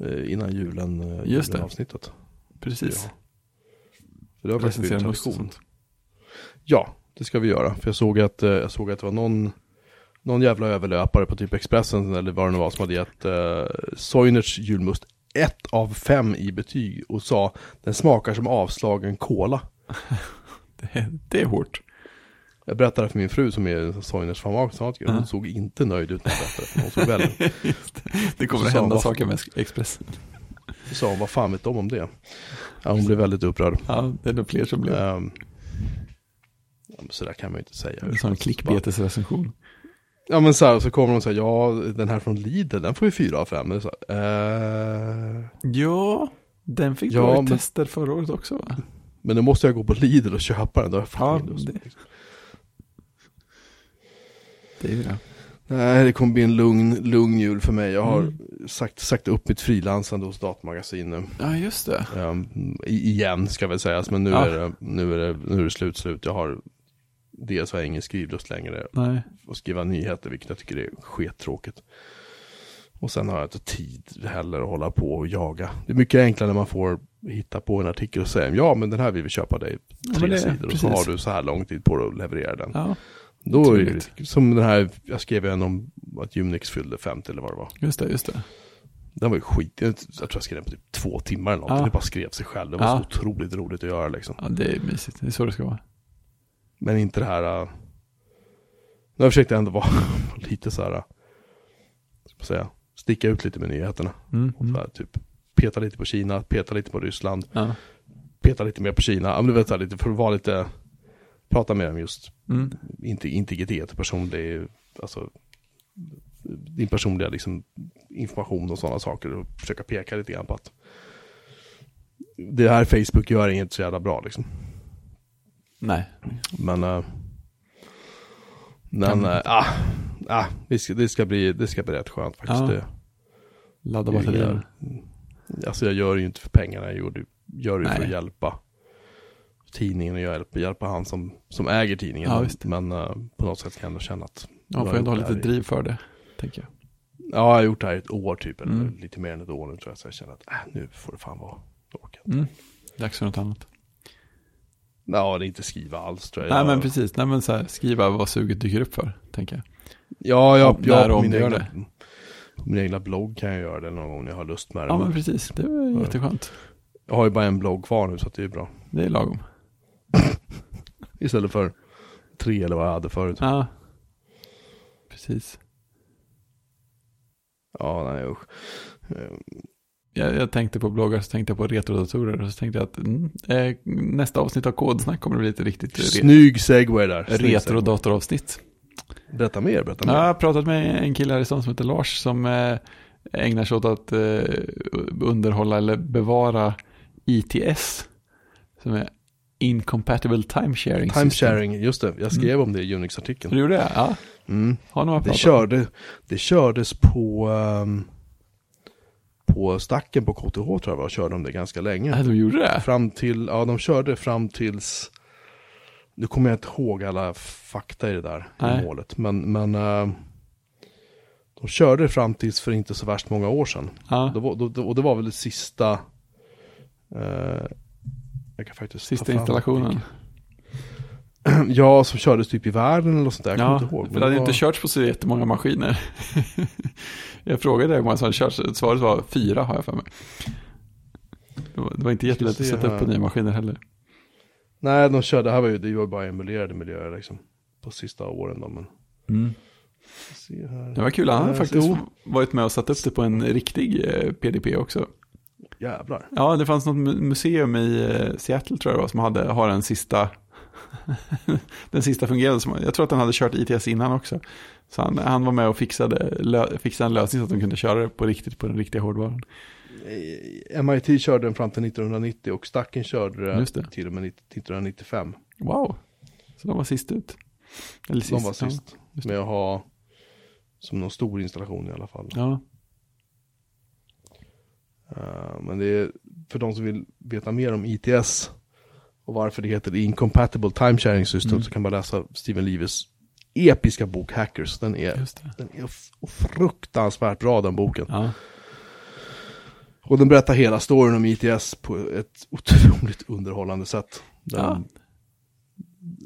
innan julen, uh, Just det. avsnittet. Precis. Ja. För det har faktiskt blivit tradition. Ja, det ska vi göra. För jag såg att, eh, jag såg att det var någon, någon jävla överlöpare på typ Expressen eller vad det nu var som hade gett uh, Soinerts julmust ett av fem i betyg och sa den smakar som avslagen cola. Det, det är hårt. Jag berättade för min fru som är Soiners fanatiker och hon såg inte nöjd ut när jag berättade. för Hon såg väldigt, det. det kommer Så att hända saker med Expressen. så sa hon, vad fan vet de om det? Ja, hon blev väldigt upprörd. Ja, det är nog fler som blir. Um, ja, men sådär kan man ju inte säga. En sån klickbetesrecension. Ja men så här, så kommer de säga, ja den här från Lidl, den får ju fyra av fem. Det är Så, här, eh, Ja, den fick Ja, bra men- tester förra året också va? men då måste jag gå på Lidl och köpa den, då har jag fan Ja, det- Det är ju det. Nej, det kommer bli en lugn, lugn jul för mig. Jag har Mm. sagt, sagt upp mitt frilansande hos datamagasin nu. Ja, just det. Um, igen ska väl sägas, men nu, Ja. är det, nu, är det, nu är det slut, slut. Jag har, dels har jag ingen skrivlust längre Nej. och skriva nyheter, vilket jag tycker är skittråkigt. Och sen har jag inte tid heller att hålla på och jaga. Det är mycket enklare när man får hitta på en artikel och säga ja men den här vill vi köpa dig Ja, tre men det- sidor och så har du så här lång tid på dig att leverera den. Ja, Då är det, som den här, jag skrev en om att Unix fyllde 50 eller vad det var. just det, just det. Den var ju skit, jag, tror jag skrev den på typ två timmar eller någonting. Ja. Det bara skrev sig själv. Det var Ja. så otroligt roligt att göra liksom. Ja, det är mysigt. Det är så det ska vara. Men inte det här... Uh... Nu har jag försökt ändå vara lite så här... Uh, ska man säga, sticka ut lite med nyheterna. Mm. Och så här, typ, peta lite på Kina, peta lite på Ryssland, Ja. peta lite mer på Kina. Ja, men du vet, så här, lite för att vara lite, prata mer om just Mm. inte integritet personlig, alltså din personliga liksom, information och sådana saker och försöka peka lite grann på att det här Facebook gör inget så jävla bra liksom. Nej. Men, äh, men, äh, ah, ah, det, ska, det, ska bli, det ska bli rätt skönt faktiskt. Ja. Det, Ladda batterierna. alltså jag gör det ju inte för pengarna, jag gör det, gör det för att hjälpa tidningen och hjälpa, hjälpa han som, som äger tidningen. Ja, men visst. men äh, på något sätt kan jag ändå känna att Ja, får jag ändå ha det lite i- driv för det, tänker jag. Ja, jag har gjort det här i ett år typ, eller Mm. lite mer än ett år nu tror jag. Så jag känner att äh, nu får det fan vara. Jag inte. Mm. Dags för något annat. Ja, det är inte skriva alls tror jag. Nej jag, men precis, nej men så här, skriva vad suget dyker upp för, tänker jag. Ja, jag, jag och på om min, egna, på min egna blogg kan jag göra det någon gång när jag har lust med det. Ja men precis, det Ja. jätteskönt. Jag har ju bara en blogg kvar nu så att det är bra. Det är lagom. Istället för tre eller vad jag hade förut. Ja, precis. Ja, nej usch. Eh, Jag, jag tänkte på bloggar, så tänkte jag på retrodatorer och så tänkte jag att mm, eh, nästa avsnitt av Kodsnack kommer att bli ett riktigt Snygg segway där. Retrodatoravsnitt. Berätta mer, berätta mer. jag har pratat med en kille här i stan som heter Lars som eh, ägnar sig åt att eh, underhålla eller bevara ITS. Som är Incompatible Timesharing System. Timesharing, just det. Jag skrev om det i Unix-artikeln. Du gjorde det? Ja, Mm. har jag Det, körde, det kördes på, ehm, på stacken på KTH tror jag var, körde de det ganska länge. Ja, de gjorde det? Fram till, ja de körde fram tills, nu kommer jag inte ihåg alla fakta i det där Nej. i målet, men, men eh, de körde fram tills för inte så värst många år sedan. Ja, Det var, då, och det var väl det sista, eh, jag kan faktiskt ta sista installationen. Ja, som kördes typ i världen eller något sånt där, jag Ja, inte ihåg. för men det hade var- inte körts på så jättemånga maskiner. jag frågade hur många som hade körts, svaret var fyra har jag för mig. Det var, det var inte jättelätt att sätta upp på här. nya maskiner heller. Nej, de körde, det här var ju, det var bara emulerade miljöer liksom. På sista åren då, men. Här. Det var kul, han hade Eh, faktiskt varit med och satt upp det på en riktig eh, PDP också. Jävlar. Ja, det fanns något mu- museum i eh, Seattle tror jag var, som hade, har den sista, den sista fungerande. Som, jag tror att den hade kört ITS innan också. Så han, han var med och fixade, lö, fixade en lösning så att de kunde köra det på riktigt på den riktiga hårdvaran. Eh, MIT körde den fram till 1990 och Stacken körde det. till och med 90 1995. Wow, så de var sist ut. Eller De var ja. sist just med att ha som någon stor installation i alla fall. Ja, Eh, men det är för de som vill veta mer om ITS och varför det heter Incompatible Time Sharing System Mm. så kan man läsa Steven Leves episka bok Hackers. Den är, den är fruktansvärt bra den boken. Ja, Och den berättar hela storyn om ITS på ett otroligt underhållande sätt. Den, Ja.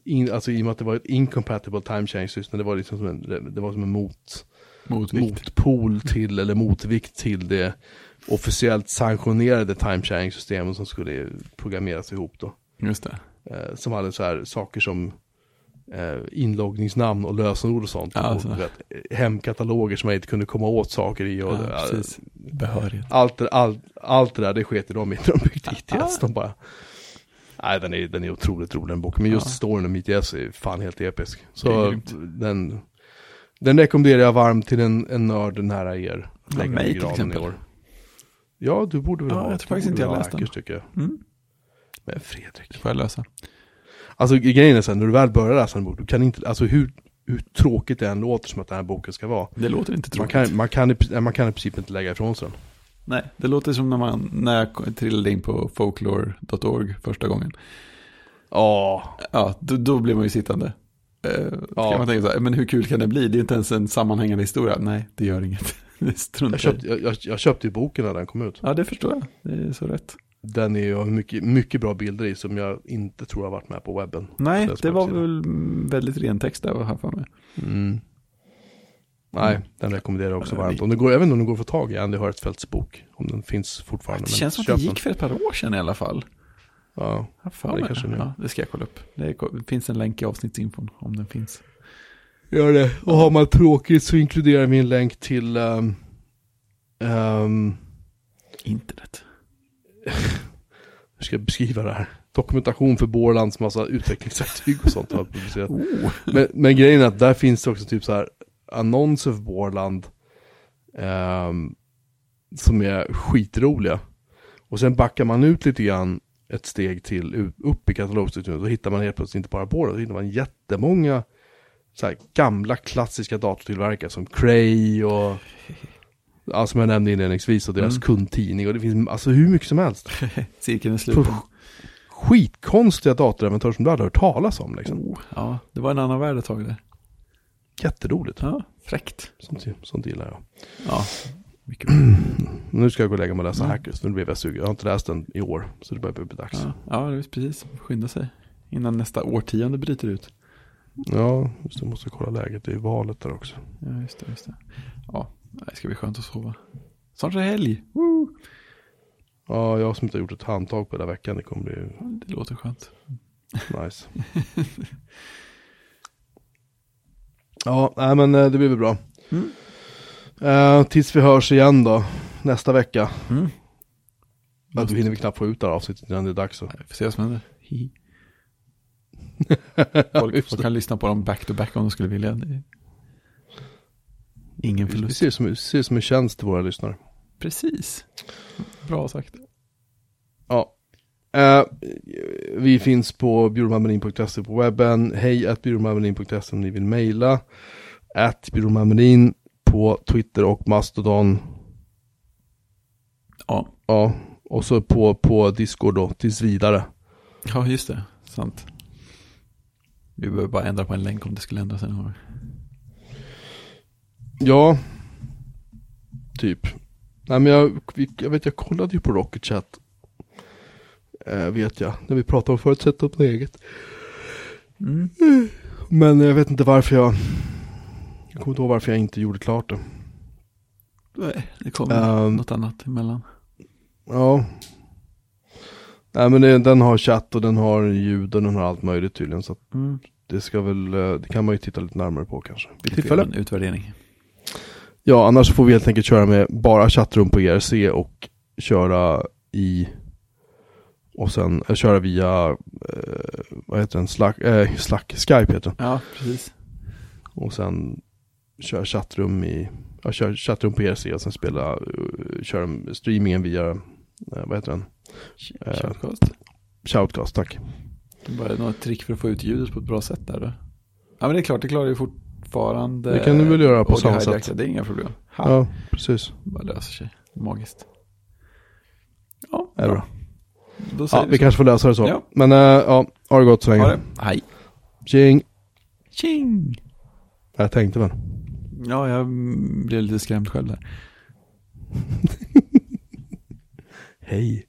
in, alltså i och med att det var ett incompatible time change system, det var liksom som en, det var som en mot, motvikt. motpol till, eller motvikt till det officiellt sanktionerade time sharing systemet som skulle programmeras ihop då. Just det. Eh, som hade så här saker som eh, inloggningsnamn och lösenord och sånt. Och, alltså. du vet, hemkataloger som man inte kunde komma åt saker i. Och, Ja, precis. Behörighet. allt, allt, allt det där, det sket de i när de byggde ITS. De bara... Nej, den är, den är otroligt rolig den boken. Men just Ja. storyn om ITS är fan helt episk. Så den, den rekommenderar jag varmt till en, en nörd nära er. Ja, mig till granen i exempel. år. Ja, du borde väl Ja, ha. jag tror faktiskt inte jag väl ha läst den. Hackers, tycker jag. Mm. Men Fredrik. Det får jag lösa. Alltså grejen är sen, när du väl börjar läsa en bok, du kan inte, alltså hur, hur tråkigt det än låter som att den här boken ska vara. Det låter inte Man tråkigt. kan, man, kan, i- man kan i princip inte lägga ifrån sig den. Nej, det låter som när, man, när jag trillade in på folklore.org första gången. Ja, Ja, då, då blir man ju sittande. Uh, Ja. Kan man tänka så här, men hur kul kan det bli? Det är inte ens en sammanhängande historia. Nej, det gör inget. Det jag jag köpte, jag, jag, jag köpte ju boken när den kom ut. Ja, det förstår jag. Det är så rätt. Den är ju mycket, mycket bra bilder i som jag inte tror har varit med på webben. Nej, Det det var väl väldigt ren text där, här för mig. Mm. Nej, Mm. den rekommenderar jag också varmt. Om det går, jag inte om den går att få tag i Andy Hörtfeldts bok. Om den finns fortfarande. Det känns som att det den. gick för ett par år sedan i alla fall. Ja. Jag det kanske det gör. ja, det ska jag kolla upp. Det, är, det finns en länk i avsnittsinfon om den finns. Gör det. Och har man tråkigt så inkluderar vi en länk till um, um, Internet. hur ska jag beskriva det här? Dokumentation för Borlands massa utvecklingsverktyg och sånt har publicerat. Oh. Men, men grejen är att där finns det också typ så här annonser för Borland ehm, som är skitroliga. Och sen backar man ut lite grann ett steg till upp i katalogstrukturen. Då hittar man helt plötsligt inte bara Borland, då hittar man jättemånga så här gamla klassiska datortillverkare som Cray och ja, som jag nämnde inledningsvis och deras Mm. kundtidning och det finns alltså hur mycket som helst. Cirkeln är sluten. Skitkonstiga datorinventörer som du hade hört talas om liksom. Oh, ja, det var en annan värld ett tag där. Jätteroligt. Ja, fräckt. Sånt, sånt gillar jag. Ja, mycket. Nu ska jag gå och lägga mig och läsa Mm. Hackers. Nu blev jag sugen. Jag har inte läst den i år. Så det börjar bli dags. Ja, ja, det är precis. Skynda sig. Innan nästa årtionde bryter ut. Ja, just det. Måste kolla läget. Det är valet där också. Ja, just det. Just det. Ja, det ska bli skönt att sova. Snart är det helg. Woo! Ja, jag som inte har gjort ett handtag på den här veckan. Det kommer bli Det låter skönt. nice. ja, nej men eh, det blir väl bra. Mm. Eh, tills vi hörs igen då. Nästa vecka. Mm. Ja, då hinner vi knappt få ut det här avsnittet innan det är dags. Så. Vi får se vad som händer. Folk, folk kan lyssna på dem back to back om de skulle vilja. Ingen Vi förlust. ser det som, vi ser som en tjänst till våra lyssnare. Precis. Bra sagt. Ja. Eh, vi finns på byråmamelin.se på webben. Hej att byråmamelin.se om ni vill mejla. Att byråmamelin på Twitter och Mastodon. Ja. Ja, och så på, på Discord då, tills vidare. ja, just det. Sant. Vi behöver bara ändra på en länk om det skulle ändra sig någon gång. Ja, typ. Nej men jag, jag vet, jag kollade ju på Rocket Chat. Eh, vet jag, när vi pratade om förut att sätta upp något eget. Mm. Men jag vet inte varför jag, jag kommer inte ihåg varför jag inte gjorde klart det. Nej, det kommer Ehm. något annat emellan. Ja. Nej men det, den har chatt och den har ljud och den har allt möjligt tydligen. Så att Mm. Det ska väl, eh, det kan man ju titta lite närmare på kanske. Vid tillfälle. en utvärdering. Ja, annars får vi helt enkelt köra med bara chattrum på ERC och köra i och sen eh, köra via, eh, vad heter den, Slack, eh, Slack, Skype heter den. Ja, precis. Och sen köra chattrum i, ja, kör chattrum på ERC och sen spela, köra streamingen via, vad heter den? Shoutcast. Shoutcast, tack. Det är bara något trick för att få ut ljudet på ett bra sätt där då. Ja men det är klart, det klarar ju fortfarande. Det kan du väl göra på samma sätt. Det är inga problem. Ha, Ja, precis. Det bara löser sig. Magiskt. Ja, Är det bra. Då säger Ja, vi så. kanske får lösa det så. Ja. Men äh, ja, ha det gott så länge. Ha det. Hej. Tjing! Tjing! Jag tänkte väl. Ja, jag blev lite skrämd själv där. Hej.